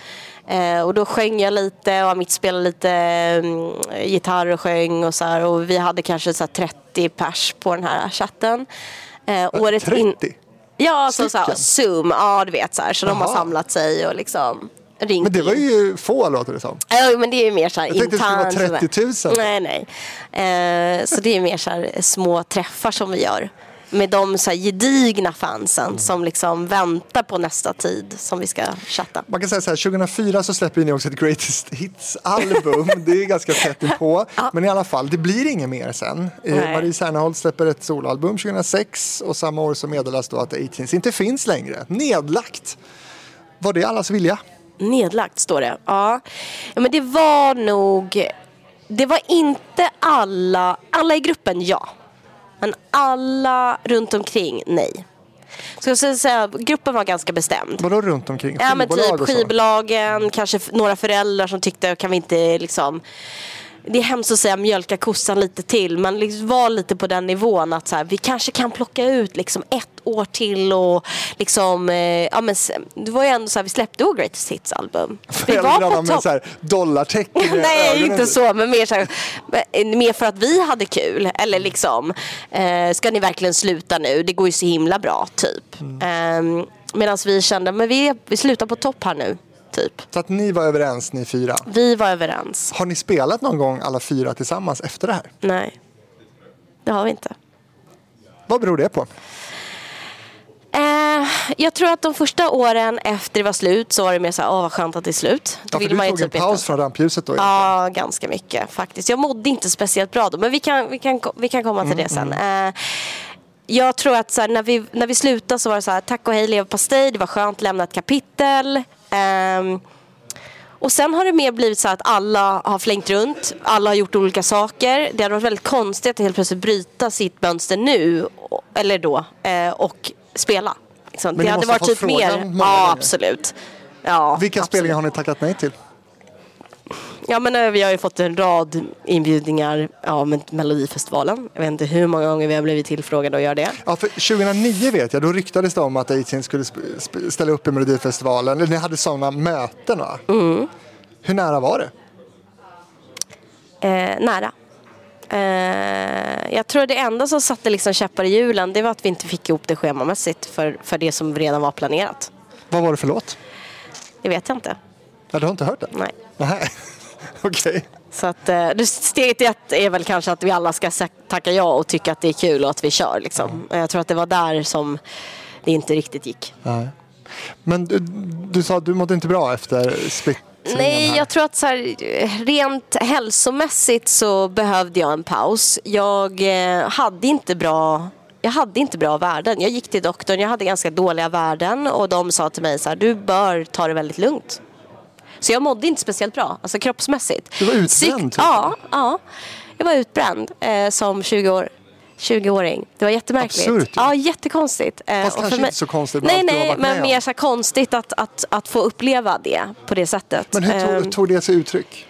Eh, och då sjöng jag lite och Amit spelade lite mm, gitarr och sjöng och så här. Och vi hade kanske så här 30 pers på den här chatten. Eh, året in- 30? Ja, så, så här? Zoom, ja du vet så här. Så de har samlat sig och liksom ringt Men det var ju få låter det som. Ja, men det är mer så här Jag tänkte det skulle vara internt, 30 000. sådär. Nej, nej. Eh, så det är mer så här små träffar som vi gör. Med de så här gedigna fansen Mm. som liksom väntar på nästa tid som vi ska chatta. Man kan säga så här, 2004 så släpper ni också ett Greatest Hits-album. <laughs> det är ganska tätt inpå. Men i alla fall, det blir inget mer sen. Eh, Nej. Marie Serneholt släpper ett soloalbum 2006 och samma år så meddelas då att 18s inte finns längre. Nedlagt. Var det allas vilja? Nedlagt står det. Ja. men det var nog... Det var inte alla... Alla i gruppen, ja. Men alla runt omkring, nej. Så jag skulle säga, gruppen var ganska bestämd. Vadå runt omkring? Ja men typ skivbolagen, kanske några föräldrar som tyckte kan vi inte liksom det är hemskt att säga mjölka kossan lite till men liksom var lite på den nivån att så här, vi kanske kan plocka ut liksom ett år till och liksom, eh, ja men det var ju ändå så här, vi släppte ju Greatest Hits album. <laughs> Vi var på med topp. här dollartecken <laughs> Nej, inte så, men mer, så här, mer för att vi hade kul. Eller liksom, eh, ska ni verkligen sluta nu? Det går ju så himla bra, typ. Mm. Eh, Medan vi kände, men vi, vi slutar på topp här nu, typ. Så att ni var överens, ni fyra. Vi var överens. Har ni spelat någon gång alla fyra tillsammans efter det här? Nej, det har vi inte. Vad beror det på? Eh, jag tror att de första åren efter det var slut så var det mer så här, åh vad skönt att det är slut. Då Ja, för vill du man tog en typ paus inte- från rampljuset då? Ja, ganska mycket faktiskt. Jag mådde inte speciellt bra då, men vi kan, vi kan, vi kan komma till det sen. Eh, jag tror att så här, när, vi, när vi slutade så var det så här, tack och hej leverpastej, det var skönt att lämna ett kapitel. Ehm, och sen har det mer blivit så att alla har flängt runt, alla har gjort olika saker. Det hade varit väldigt konstigt att helt plötsligt bryta sitt mönster nu, eller då, eh, och spela. Liksom. ni Det hade varit typ mer, ja gånger. absolut. Ja, Vilka absolut. spelningar har ni tackat nej till? Ja men eh, vi har ju fått en rad inbjudningar ja, med Melodifestivalen. Jag vet inte hur många gånger vi har blivit tillfrågade att göra det. Ja, för 2009 vet jag, då ryktades det om att 18 skulle ställa upp i Melodifestivalen. Ni hade sådana möten va? Mm. Hur nära var det? Eh, nära. Eh, jag tror det enda som satte liksom käppar i hjulen det var att vi inte fick ihop det schemamässigt för, för det som redan var planerat. Vad var det för låt? Det vet jag inte. Ja, du har inte hört den? Nej. Nej. <laughs> Okej. Så att, eh, det- steget ett är väl kanske att vi alla ska tacka ja och tycka att det är kul och att vi kör. Liksom. Jag tror att det var där som det inte riktigt gick. Nej. Men du, du sa att du mådde inte bra efter splittringen Nej, jag tror att så här, rent hälsomässigt så behövde jag en paus. Jag eh, hade inte bra jag hade inte bra värden. Jag gick till doktorn, jag hade ganska dåliga värden och de sa till mig så här, du bör ta det väldigt lugnt. Så jag mådde inte speciellt bra, alltså kroppsmässigt. Du var utbränd, typ? Ja, ja. Jag var utbränd eh, som 20 år. 20-åring. Det var jättemärkligt. Absurt, ju. Ja, jättekonstigt. Eh, Fast och kanske mig- inte så konstigt Nej, nej, men mer så konstigt att, att, att få uppleva det på det sättet. Men hur Ehm, tog, tog det sig uttryck?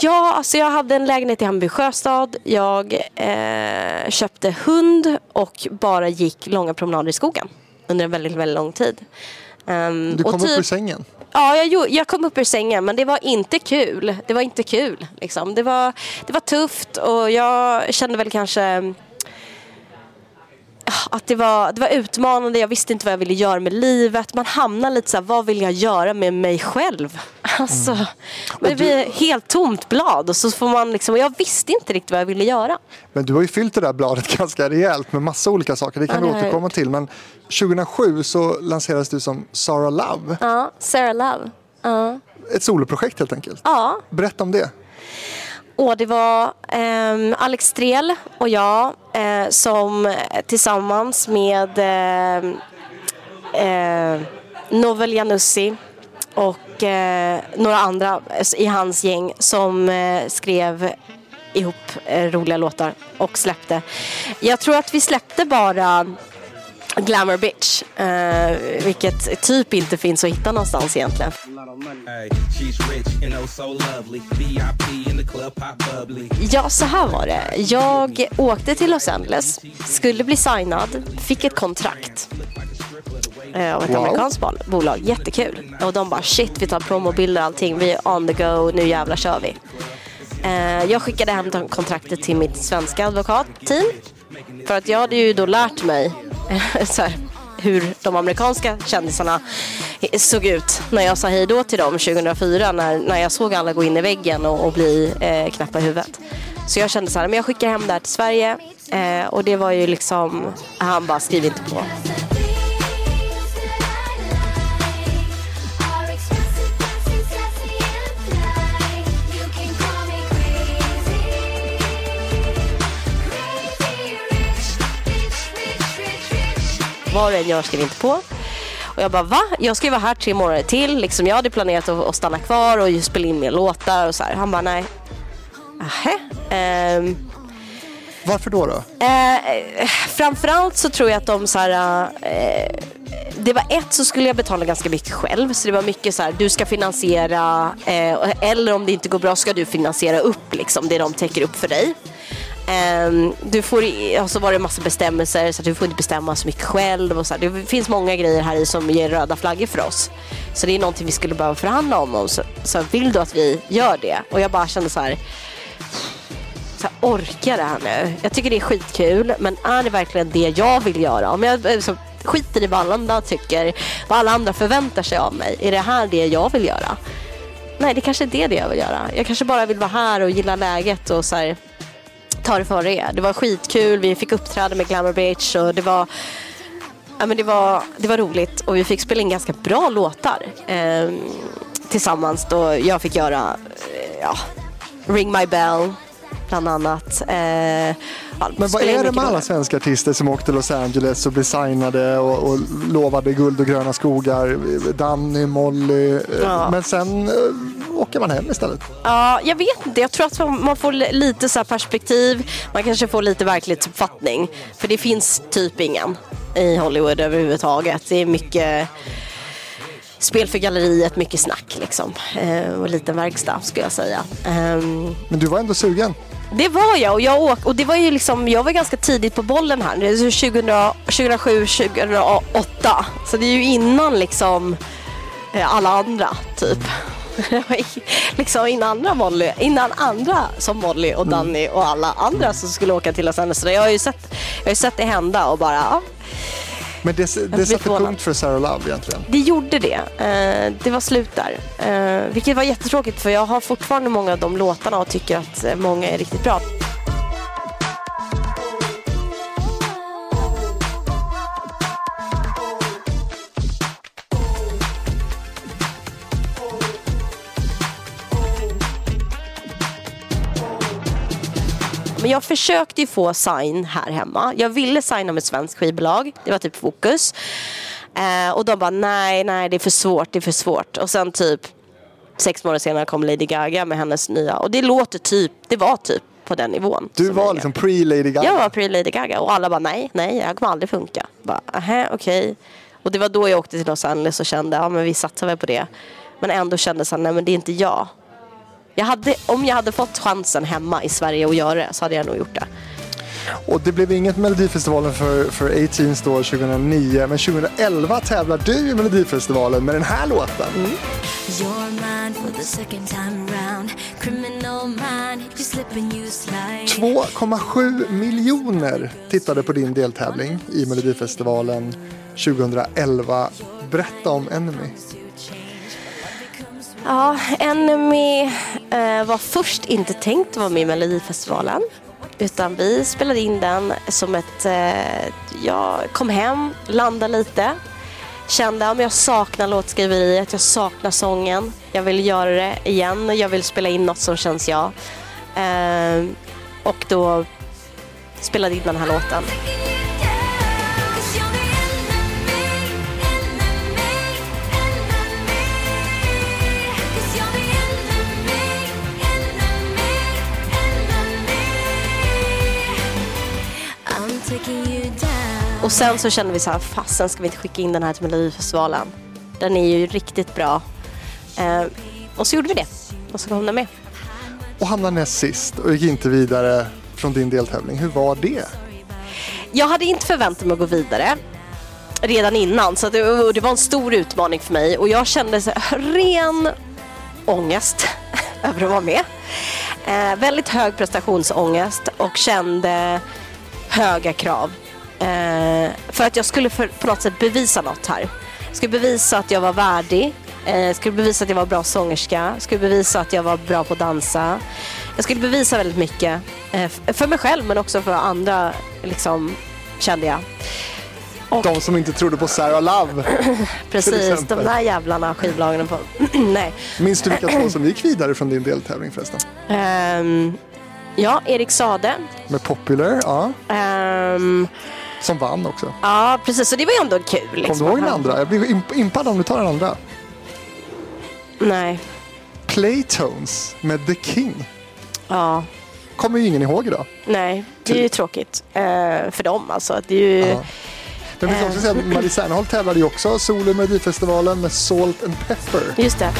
Ja, alltså jag hade en lägenhet i Hammarby sjöstad. Jag eh, köpte hund och bara gick långa promenader i skogen under en väldigt, väldigt lång tid. Ehm, Du kom upp typ- ur sängen? Ja, jag, jag kom upp ur sängen men det var inte kul. Det var inte kul. Liksom. Det, var, det var tufft och jag kände väl kanske att det var, det var utmanande. Jag visste inte vad jag ville göra med livet. Man hamnar lite så här, vad vill jag göra med mig själv? Alltså, det blir helt tomt blad och så får man liksom, jag visste inte riktigt vad jag ville göra. Men du har ju fyllt det där bladet <laughs> ganska rejält med massa olika saker. Det kan Ja, vi har jag återkomma till. Men 2007 så lanserades du som Sara Love. Ja, Sarah Love. Ja. Ett soloprojekt helt enkelt. ja. Berätta om det. Och det var eh, Alex Strel och jag eh, som eh, tillsammans med eh, eh, Novel Janussi och eh, några andra eh, i hans gäng som eh, skrev ihop eh, roliga låtar och släppte. Jag tror att vi släppte bara Glamour Bitch, eh, vilket typ inte finns att hitta någonstans egentligen. Oh. Ja, så här var det. Jag åkte till Los Angeles, skulle bli signad, fick ett kontrakt eh, av ett Wow. amerikanskt bol- bolag. Jättekul. Och de bara shit, vi tar promobilder och allting. Vi är on the go, nu jävlar kör vi. Eh, jag skickade hem kontraktet till mitt svenska advokatteam. För att jag hade ju då lärt mig <laughs> så här, hur de amerikanska kändisarna såg ut när jag sa hej då till dem 2004 när, när jag såg alla gå in i väggen och, och bli eh, knäppa i huvudet. Så jag kände så här, men jag skickar hem det här till Sverige eh, och det var ju liksom, han bara skriv inte på. Vad du än gör, skriv inte på. Och jag bara va? Jag ska ju vara här tre månader till. Liksom, jag hade planerat att, att stanna kvar och spela in mer låtar och så här. Han bara nej. Nähä. Ehm, Varför då? då? Eh, framförallt så tror jag att de så här, eh, det var ett så skulle jag betala ganska mycket själv. Så det var mycket så här, du ska finansiera eh, eller om det inte går bra ska du finansiera upp liksom, det de täcker upp för dig. Ehm, du får, och så var det massa bestämmelser så att du får inte bestämma så mycket själv. Och så här. Det finns många grejer här i som ger röda flaggor för oss. Så det är någonting vi skulle behöva förhandla om. Och så, så vill du att vi gör det? Och jag bara kände så här så här, orkar det här nu? Jag tycker det är skitkul, men är det verkligen det jag vill göra? Om jag eh, så, skiter i vad alla andra tycker, vad alla andra förväntar sig av mig, är det här det jag vill göra? Nej, det kanske inte är det jag vill göra. Jag kanske bara vill vara här och gilla läget och så här, ta det för det är. Det var skitkul, vi fick uppträda med Glamour Beach och det var Ja, men det, var, det var roligt och vi fick spela in ganska bra låtar eh, tillsammans då jag fick göra eh, ja, Ring My Bell bland annat. Eh, Men vad är det med alla svenska artister som åkte till Los Angeles och blev signade och, och lovade guld och gröna skogar? Danny, Molly. eh, Ja. Men sen eh, åker man hem istället. Ja, jag vet inte. Jag tror att man får li- lite så här perspektiv. Man kanske får lite verklighetsuppfattning. För det finns typ ingen i Hollywood överhuvudtaget. Det är mycket spel för galleriet, mycket snack liksom. Eh, och liten verkstad skulle jag säga. Ehm, Men du var ändå sugen. Det var jag och jag åk, och det var ju liksom, jag var ganska tidigt på bollen här. Det är 2000, 2007, 2008. Så det är ju innan liksom eh, alla andra typ. <laughs> Liksom innan andra, Molly, innan andra som Molly och Danny och alla andra som skulle åka till Los Angeles. Jag har ju sett, jag har sett det hända och bara, ja, Men det, det blir satte punkt för Sarah Love egentligen. det gjorde det. Eh, det var slut där. Eh, vilket var jättetråkigt för jag har fortfarande många av de låtarna och tycker att eh, många är riktigt bra. Jag försökte ju få sign här hemma. Jag ville signa med ett svenskt skivbolag. Det var typ fokus. Eh, och de bara nej, nej det är för svårt, det är för svårt. Och sen typ sex månader senare kom Lady Gaga med hennes nya. Och det låter typ, det var typ på den nivån. Du var jag- liksom pre-Lady Gaga. jag var pre-Lady Gaga och alla bara nej, nej, jag kommer aldrig funka. Bara, aha, okej. Och det var då jag åkte till Los Angeles och kände, ja men vi satsar väl på det. Men ändå kände här, nej men det är inte jag. Jag hade, om jag hade fått chansen hemma i Sverige att göra det så hade jag nog gjort det. Och det blev inget Melodifestivalen för, för 18s då 2009. Men 2011 tävlar du i Melodifestivalen med den här låten. You're mine for the second time around. Criminal mind, you slip and you slide. 2,7 miljoner tittade på din deltävling i Melodifestivalen 2011. Berätta om Enemy. Ja, Enemy eh, var först inte tänkt att vara med i Melodifestivalen. Utan vi spelade in den som ett... Eh, jag kom hem, landade lite. Kände att jag saknar låtskriveriet, jag saknar sången. Jag vill göra det igen, jag vill spela in något som känns jag. Eh, och då spelade in den här låten. Och sen så kände vi så här, fasen ska vi inte skicka in den här till Melodifestivalen? Den är ju riktigt bra. Eh, och så gjorde vi det. Och så kom den med. Och hamnade näst sist och gick inte vidare från din deltävling. Hur var det? Jag hade inte förväntat mig att gå vidare redan innan. Så det, det var en stor utmaning för mig. Och jag kände så här, ren ångest <laughs> över att vara med. Eh, väldigt hög prestationsångest och kände höga krav. Eh, för att jag skulle för, på något sätt bevisa något här. Jag skulle bevisa att jag var värdig. Eh, skulle bevisa att jag var bra sångerska. Skulle bevisa att jag var bra på att dansa. Jag skulle bevisa väldigt mycket. Eh, för mig själv men också för andra, liksom, kände jag. De som inte trodde på Sarah Love. <clears throat> Precis, de där jävlarna skivbolagen på. <clears throat> Nej. Minns du vilka två som gick vidare från din deltävling förresten? Ehm, ja, Erik Sade. Med Popular, ja. Ehm, Som vann också. ja, precis. Så det var ju ändå kul. Liksom. du ihåg den andra? Jag blir imp- impad om du tar den andra. Nej. Playtones med The King. Ja. Kommer ju ingen ihåg idag. Nej, det är ju Typ. tråkigt. eh, för dem alltså. Det är ju... Ja. Men vi ska också säga att Marie Serneholt tävlade ju också solo i Melodifestivalen med Salt and Pepper. Just det.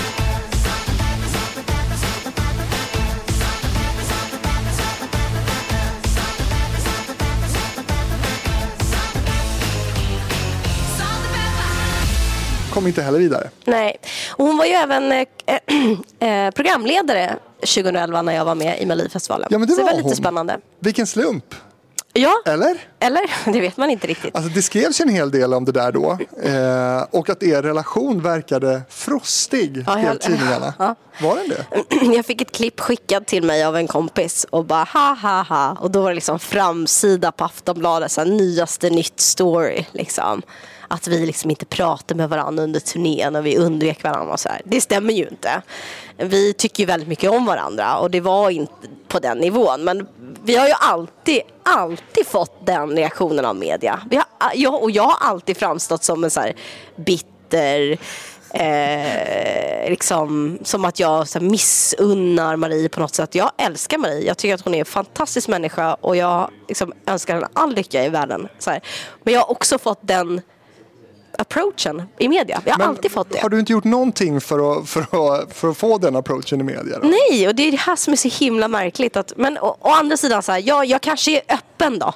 Kom inte heller vidare. Nej. Och hon var ju även eh, <clears throat> eh, programledare 2011 när jag var med i Melodifestivalen. Ja, men det Så det var var lite hon. spännande. Vilken slump. Ja, Eller? eller? <laughs> Det vet man inte riktigt. Alltså det skrevs ju en hel del om det där då. Eh, och att er relation verkade frostig, Ja, jag- tidningarna. <laughs> Ja. Var den det? <clears throat> Jag fick ett klipp skickat till mig av en kompis och bara ha ha ha. Och då var det liksom framsida på Aftonbladet, så här, nyaste nytt story. Liksom. Att vi liksom inte pratade med varandra under turnén och vi undvek varandra. Och så här. Det stämmer ju inte. Vi tycker ju väldigt mycket om varandra och det var inte på den nivån. Men vi har ju alltid, alltid fått den reaktionen av media. Vi har, jag, och jag har alltid framstått som en så här bitter Eh, liksom, som att jag så här, missunnar Marie på något sätt. Jag älskar Marie. Jag tycker att hon är en fantastisk människa och jag liksom, önskar henne all lycka i världen. Så här. Men jag har också fått den approachen i media. Jag har Men alltid fått det. Har du inte gjort någonting för att, för att, för att få den approachen i media? Då? Nej, och det är det här som är så himla märkligt. Att, men å, å andra sidan, så här, ja, jag kanske är öppen då.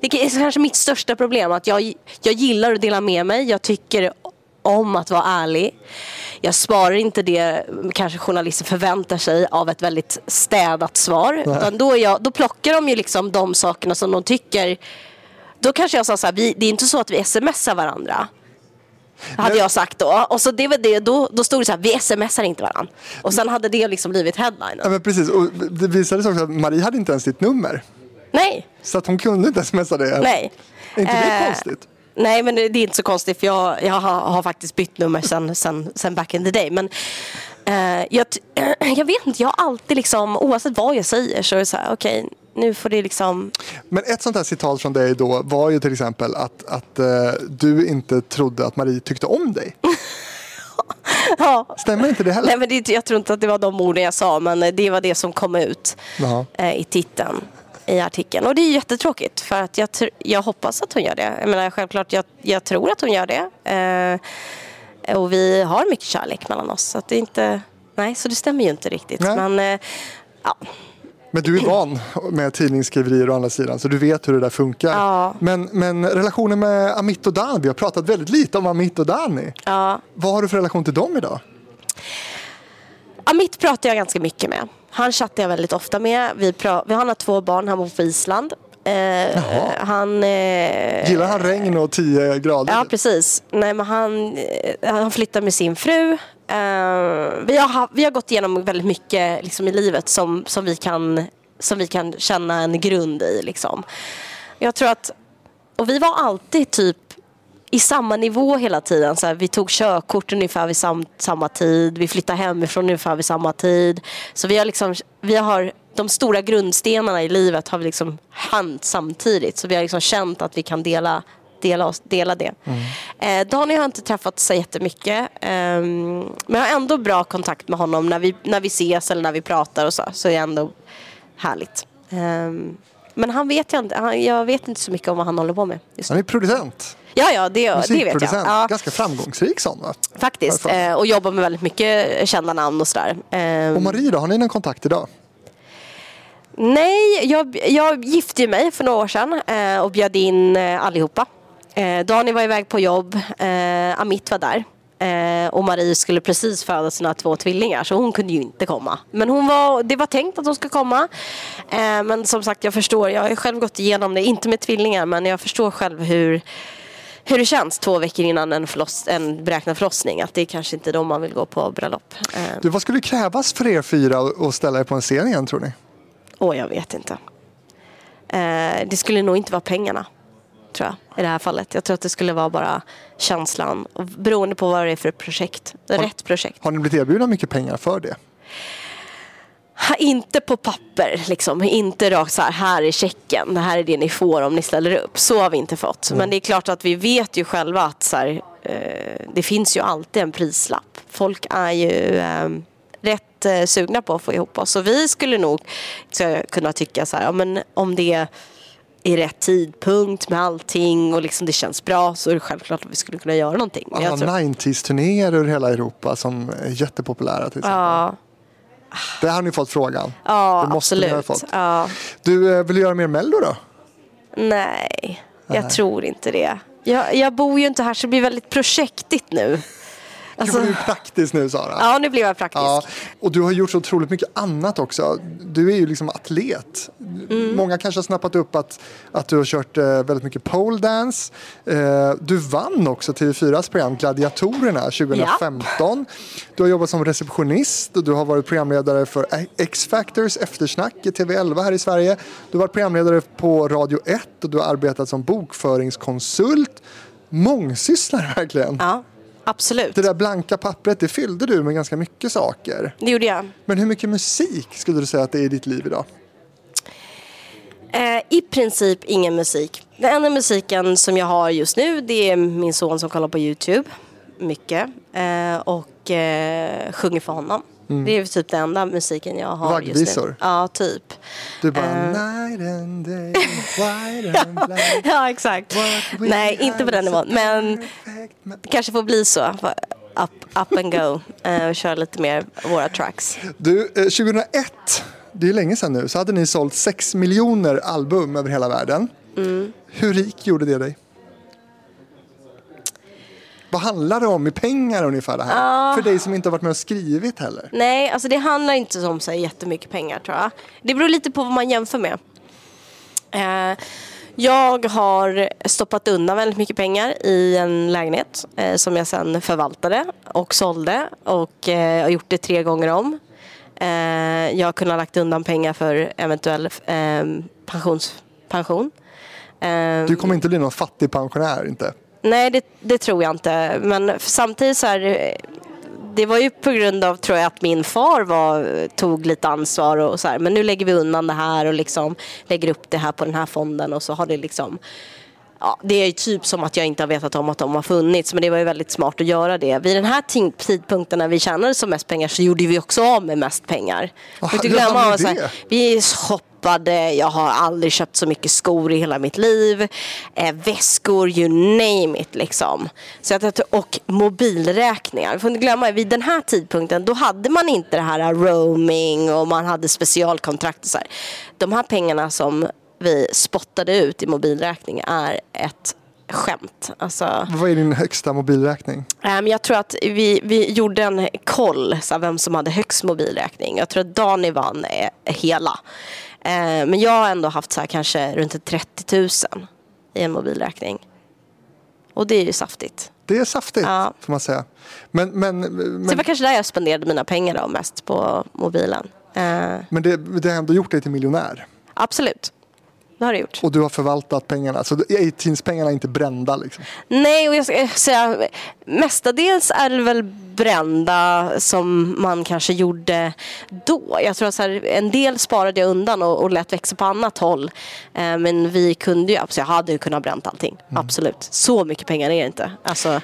Det är kanske mitt största problem. att jag, jag gillar att dela med mig. Jag tycker om att vara ärlig. Jag sparar inte det kanske journalister förväntar sig av ett väldigt städat svar. Utan då, jag, då plockar de ju liksom de sakerna som de tycker. Då kanske jag sa så här, vi, det är inte så att vi smsar varandra. Hade jag sagt då. Och så det var det, då, då stod det så här, vi smsar inte varandra. Och sen hade det liksom blivit headlinen. Ja, men precis. Och det visade sig också att Marie hade inte ens ditt nummer. Nej, Så att hon kunde inte smsa det. nej. Är inte det Eh, konstigt? Nej, men det är inte så konstigt för jag, jag har, har faktiskt bytt nummer sen, sen, sen back in the day. Men eh, jag, <clears throat> jag vet inte, jag har alltid liksom, oavsett vad jag säger så är det så här, okej, nu får det liksom... Men ett sånt här citat från dig då var ju till exempel att, att eh, du inte trodde att Marie tyckte om dig. <laughs> Ja. Stämmer inte det heller? Nej, men det, jag tror inte att det var de orden jag sa, men det var det som kom ut eh, i titeln i artikeln. Och det är jättetråkigt för att jag, jag hoppas att hon gör det. Jag menar, självklart, jag, jag tror att hon gör det. Eh, och vi har mycket kärlek mellan oss. Så det inte... Nej, så det stämmer ju inte riktigt. Nej. Men eh, ja, Men du är <clears throat> van med tidningsskriverier å andra sidan så du vet hur det där funkar. Ja. Men, men relationen med Amit och Dani, vi har pratat väldigt lite om Amit och Dani. ja. Vad har du för relation till dem idag? Amit pratar jag ganska mycket med. Han chattar jag väldigt ofta med. Vi, vi har två barn, han bor på Island. Eh, han... Eh, Gillar han regn och 10 grader? Ja, precis. Nej, men han, eh, han flyttar med sin fru. Uh, vi, har, vi har gått igenom väldigt mycket liksom, i livet som, som, vi kan, som vi kan känna en grund i. Liksom. Jag tror att, och vi var alltid typ i samma nivå hela tiden. Så här, vi tog körkort ungefär vid sam, samma tid. Vi flyttade hemifrån ungefär vid samma tid. Så vi har, liksom, vi har de stora grundstenarna i livet har vi liksom hänt samtidigt. Så vi har liksom känt att vi kan dela, dela, oss, dela det. Eh, Daniel har inte träffat så jättemycket. ehm, men jag har ändå bra kontakt med honom när vi, när vi ses eller när vi pratar och så. Så är det ändå härligt. Ehm, men han vet jag inte, han, jag vet inte så mycket om vad han håller på med. Just. Han är producent, Ja, ja, det, det vet jag. Ja, Ganska framgångsrik sån va? faktiskt. Eh, och jobbar med väldigt mycket kända namn och sådär. Ehm, Och Marie då, har ni någon kontakt idag? Nej, jag, jag gifte mig för några år sedan eh, och bjöd in eh, allihopa. Eh, Daniel var iväg på jobb, eh, Amit var där. Eh, och Marie skulle precis föda sina två tvillingar så hon kunde ju inte komma. Men hon var, det var tänkt att hon skulle komma. Eh, men som sagt, jag förstår, jag har själv gått igenom det, inte med tvillingar men jag förstår själv hur hur det känns två veckor innan en, förloss, en beräknad förlossning. Att det är kanske inte då man vill gå på bröllop. Eh, Du, vad skulle krävas för er fyra att ställa er på en scen igen tror ni? Åh, jag vet inte. Eh, det skulle nog inte vara pengarna, tror jag, i det här fallet. Jag tror att det skulle vara bara känslan, beroende på vad det är för projekt. Rätt projekt. Har ni blivit erbjudna mycket pengar för det? Inte på papper, liksom. Inte rakt så här, här är checken, det här är det ni får om ni ställer upp. Så har vi inte fått. Men det är klart att vi vet ju själva att så här, eh, det finns ju alltid en prislapp. Folk är ju eh, rätt eh, sugna på att få ihop oss. Så vi skulle nog så kunna tycka så här, ja, men om det är i rätt tidpunkt med allting och liksom det känns bra så är det självklart att vi skulle kunna göra någonting. Alla jag tror- 90s-turnéer över hela Europa som är jättepopulära till exempel. Ja, Där har ni fått frågan. ja Det måste ni ha absolut. fått. Ja. Du, eh, vill du göra mer Mello då? Nej, jag tror inte det. Jag, jag bor ju inte här så det blir väldigt projektigt nu. Alltså, Du är praktisk nu Sara. ja, nu blev jag praktisk. Ja, och du har gjort så otroligt mycket annat också. Du är ju liksom atlet. Mm. Många kanske har snappat upp att, att du har kört eh, väldigt mycket pole dance. Eh, du vann också TV4s program Gladiatorerna 2015. Du har jobbat som receptionist och du har varit programledare för X-Factors eftersnack i TV11 här i Sverige. Du har varit programledare på Radio 1 och du har arbetat som bokföringskonsult. Mångsysslare verkligen. Ja, absolut. Det där blanka pappret, det fyllde du med ganska mycket saker. Det gjorde jag. Men hur mycket musik skulle du säga att det är i ditt liv idag? Eh, I princip ingen musik. Den enda musiken som jag har just nu det är min son som kollar på Youtube. Mycket. Eh, och eh, sjunger för honom. Det är typ den enda musiken jag har just Vaggvisor? nu. Ja, typ. Du bara Eh. night and day, <laughs> white and black. <laughs> Ja, exakt. Nej, inte på den nivån. Men det kanske får bli så. Up, up and go. Eh, och köra lite mer våra tracks. Du, eh, 2001, det är länge sedan nu, så hade ni sålt 6 miljoner album över hela världen. Mm. Hur rik gjorde det dig? Vad handlar det om i pengar ungefär det här? För dig som inte har varit med och skrivit heller. Nej, alltså det handlar inte om så här jättemycket pengar tror jag. Det beror lite på vad man jämför med. Eh, jag har stoppat undan väldigt mycket pengar i en lägenhet eh, som jag sen förvaltade och sålde och eh, har gjort det tre gånger om. Eh, jag har kunnat lagt undan pengar för eventuell eh, pensions, pension. Du kommer inte bli någon fattig pensionär inte. Nej, det, det tror jag inte. Men samtidigt så här, det var ju på grund av tror jag att min far var, tog lite ansvar och så här. Men nu lägger vi undan det här och liksom lägger upp det här på den här fonden och så har det liksom Ja, det är ju typ som att jag inte har vetat om att de har funnits men det var ju väldigt smart att göra det. Vid den här tidpunkten när vi tjänade som mest pengar så gjorde vi också av med mest pengar. Inte hur glömma, så här, vi shoppade, jag har aldrig köpt så mycket skor i hela mitt liv. Eh, väskor, you name it liksom. Så att, jag och mobilräkningar. Vi får inte glömma, vid den här tidpunkten då hade man inte det här roaming och man hade specialkontrakt och så här. De här pengarna som vi spottade ut i mobilräkning är ett skämt. Alltså, Vad är din högsta mobilräkning? Ehm, Jag tror att vi, vi gjorde en koll, så vem som hade högst mobilräkning. Jag tror att Dani vann eh, hela. Ehm, Men jag har ändå haft så här, kanske runt 30 000 i en mobilräkning. Och det är ju saftigt. Det är saftigt Ja. får man säga. Men, men, Så det men, var kanske där jag spenderade mina pengar då, mest på mobilen. Ehm, men det, det har ändå gjort dig till miljonär. absolut. Det har det gjort. Och du har förvaltat pengarna. Så 18-pengarna är inte brända liksom. Nej, och jag ska säga mestadels är det väl brända som man kanske gjorde då. Jag tror att så här, en del sparade jag undan och, och lät växa på annat håll. Eh, men vi kunde ju, alltså jag hade ju kunnat bränt allting. Absolut. Så mycket pengar är det inte. Alltså,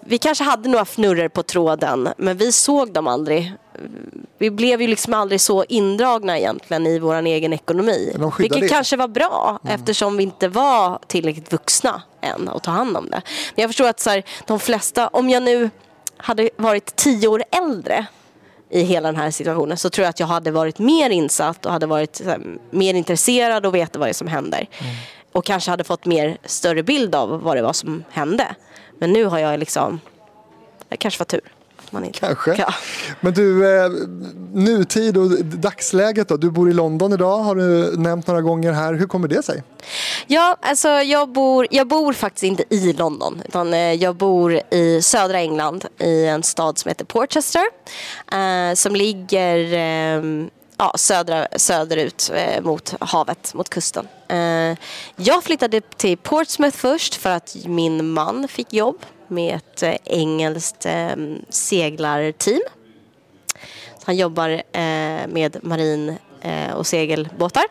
vi kanske hade några fnurror på tråden men vi såg dem aldrig. Vi blev ju liksom aldrig så indragna egentligen i vår egen ekonomi. Vilket det. kanske var bra eftersom vi inte var tillräckligt vuxna än att ta hand om det. Men jag förstår att så här, de flesta, om jag nu hade varit tio år äldre i hela den här situationen så tror jag att jag hade varit mer insatt och hade varit här, mer intresserad och veta vad det är som händer. Och kanske hade fått mer större bild av vad det var som hände. Men nu har jag liksom, det kanske var tur. Man inte, Kanske. Ja. Men du, eh, nutid och dagsläget då? Du bor i London idag har du nämnt några gånger här. Hur kommer det sig? Ja, alltså jag bor, jag bor faktiskt inte i London utan eh, jag bor i södra England i en stad som heter Portchester eh, som ligger eh, ja, södra, söderut eh, mot havet, mot kusten. Eh, jag flyttade till Portsmouth först för att min man fick jobb med ett eh, engelskt eh, seglarteam. Han jobbar eh, med marin eh, och segelbåtar.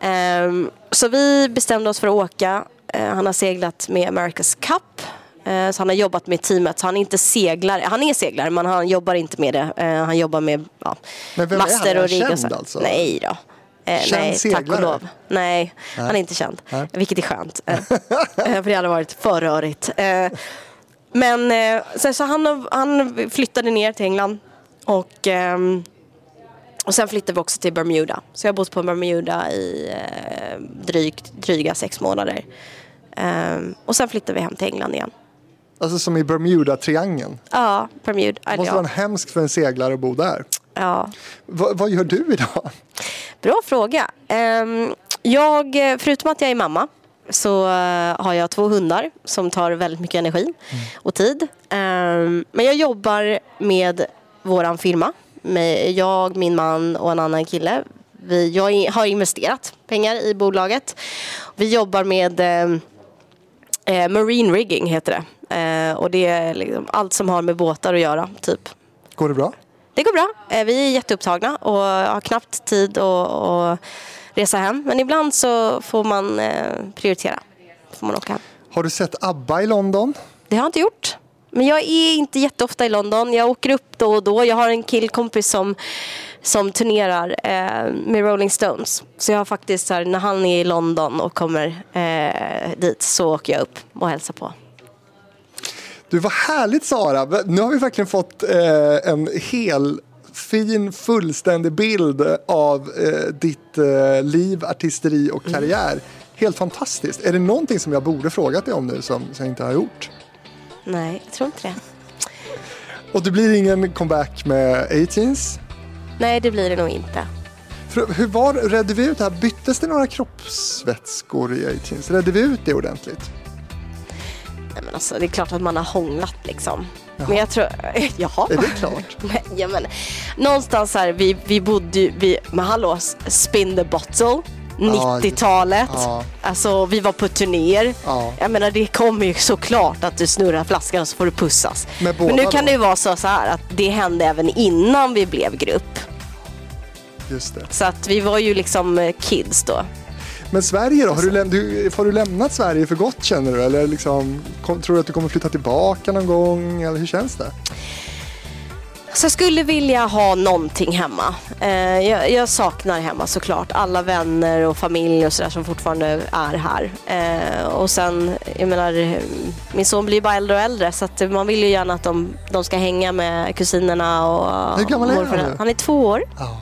Ehm, så vi bestämde oss för att åka. Eh, han har seglat med America's Cup. Eh, så han har jobbat med teamet. Så han är inte seglare. Han är seglare men han jobbar inte med det. Eh, han jobbar med ja, Men vem är han? master Är han och rigg. och känd så. alltså? Nej då. Eh, Känd nej, tack och seglare? lov. Nej, han är inte känd. Nej. Vilket är skönt. <laughs> För det hade varit för rörigt. Men sen så han, han flyttade ner till England. Och, ehm, och sen flyttade vi också till Bermuda. Så jag har bott på Bermuda i drygt, dryga sex månader. Ehm, och sen flyttade vi hem till England igen. Alltså som i Bermuda-triangeln. Ja, Bermuda. Det måste vara en hemsk för en seglare att bo där. ja. Va, vad gör du idag? Bra fråga. Ehm, jag, förutom att jag är mamma så eh, har jag två hundar som tar väldigt mycket energi och tid. Ehm, men jag jobbar med våran firma. Jag, min man och en annan kille. Jag har investerat pengar i bolaget. Vi jobbar med ehm, eh, marine rigging heter det. Eh, och det är liksom allt som har med båtar att göra. Typ Går det bra? det går bra. Eh, Vi är jätteupptagna och har knappt tid att, resa hem. Men ibland så får man eh, prioritera. Får man åka hem. Har du sett ABBA i London? Det har jag inte gjort. Men jag är inte jätteofta i London. Jag åker upp då och då. Jag har en killkompis som, som turnerar eh, med Rolling Stones. Så jag har faktiskt här, när han är i London och kommer eh, dit så åker jag upp och hälsar på. Du, vad härligt Sara. Nu har vi verkligen fått eh, en hel fin fullständig bild av eh, ditt eh, liv, artisteri och karriär. Helt fantastiskt. Är det någonting som jag borde frågat dig om nu som, som jag inte har gjort? Nej, jag tror inte det. Och det blir ingen comeback med 18s? Nej, det blir det nog inte. För, hur var Redde vi ut det här? Byttes det några kroppsvätskor i 18s? Redde vi ut det ordentligt? Men alltså, det är klart att man har hånglat liksom. Men jag tror... <laughs> Jaha. Är det klart? <laughs> Nej, ja, men, någonstans här, vi, vi bodde ju... Vi, men hallå, spin the bottle. Ja, 90-talet. ja. Alltså vi var på turnéer. Ja. Jag menar det kommer ju såklart att du snurrar flaskan och så får du pussas. Men nu kan då? det ju vara så, så här att det hände även innan vi blev grupp. Just det. Så att vi var ju liksom eh, kids då. Men Sverige då? Har du, läm- du, har du lämnat Sverige för gott känner du? Eller liksom, kom, tror du att du kommer flytta tillbaka någon gång? Eller hur känns det? Så jag skulle vilja ha någonting hemma. Eh, jag, jag saknar hemma såklart. Alla vänner och familj och sådär som fortfarande är här. Eh, och sen, jag menar, min son blir bara äldre och äldre så att man vill ju gärna att de, de ska hänga med kusinerna och Hur gammal är han? Han är två år Ja.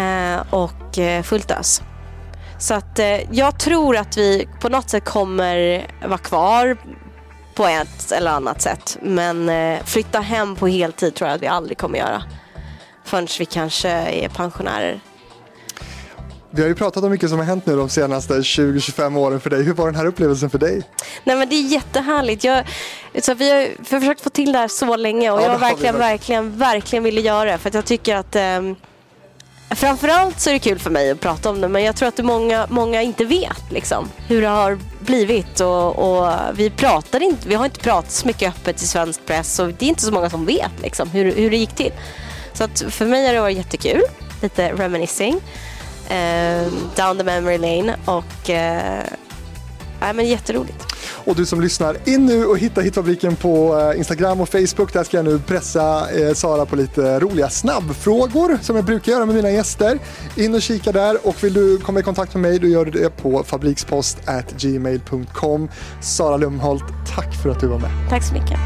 eh, och eh, fullt ös. Så att eh, jag tror att vi på något sätt kommer vara kvar på ett eller annat sätt. Men eh, flytta hem på heltid tror jag att vi aldrig kommer göra. Förrän vi kanske är pensionärer. Vi har ju pratat om mycket som har hänt nu de senaste 20-25 åren för dig. Hur var den här upplevelsen för dig? Nej men det är jättehärligt. Jag, så vi, har, försökt få till det här så länge och Ja, jag verkligen, verkligen. verkligen, ville göra det. För att jag tycker att ehm, framförallt så är det kul för mig att prata om det men jag tror att många, många inte vet liksom, hur det har blivit och, och vi pratar inte, vi har inte pratat så mycket öppet i svensk press och det är inte så många som vet liksom, hur, hur det gick till. Så att för mig har det varit jättekul, lite reminiscing, eh, down the memory lane och eh, nej, men jätteroligt. Och du som lyssnar, in nu och hitta Hitfabriken på eh, Instagram och Facebook. Där ska jag nu pressa eh, Sara på lite roliga snabbfrågor som jag brukar göra med mina gäster. In och kika där och vill du komma i kontakt med mig då gör du det på fabrikspost@gmail.com. Sara Lumholt, tack för att du var med. Tack så mycket.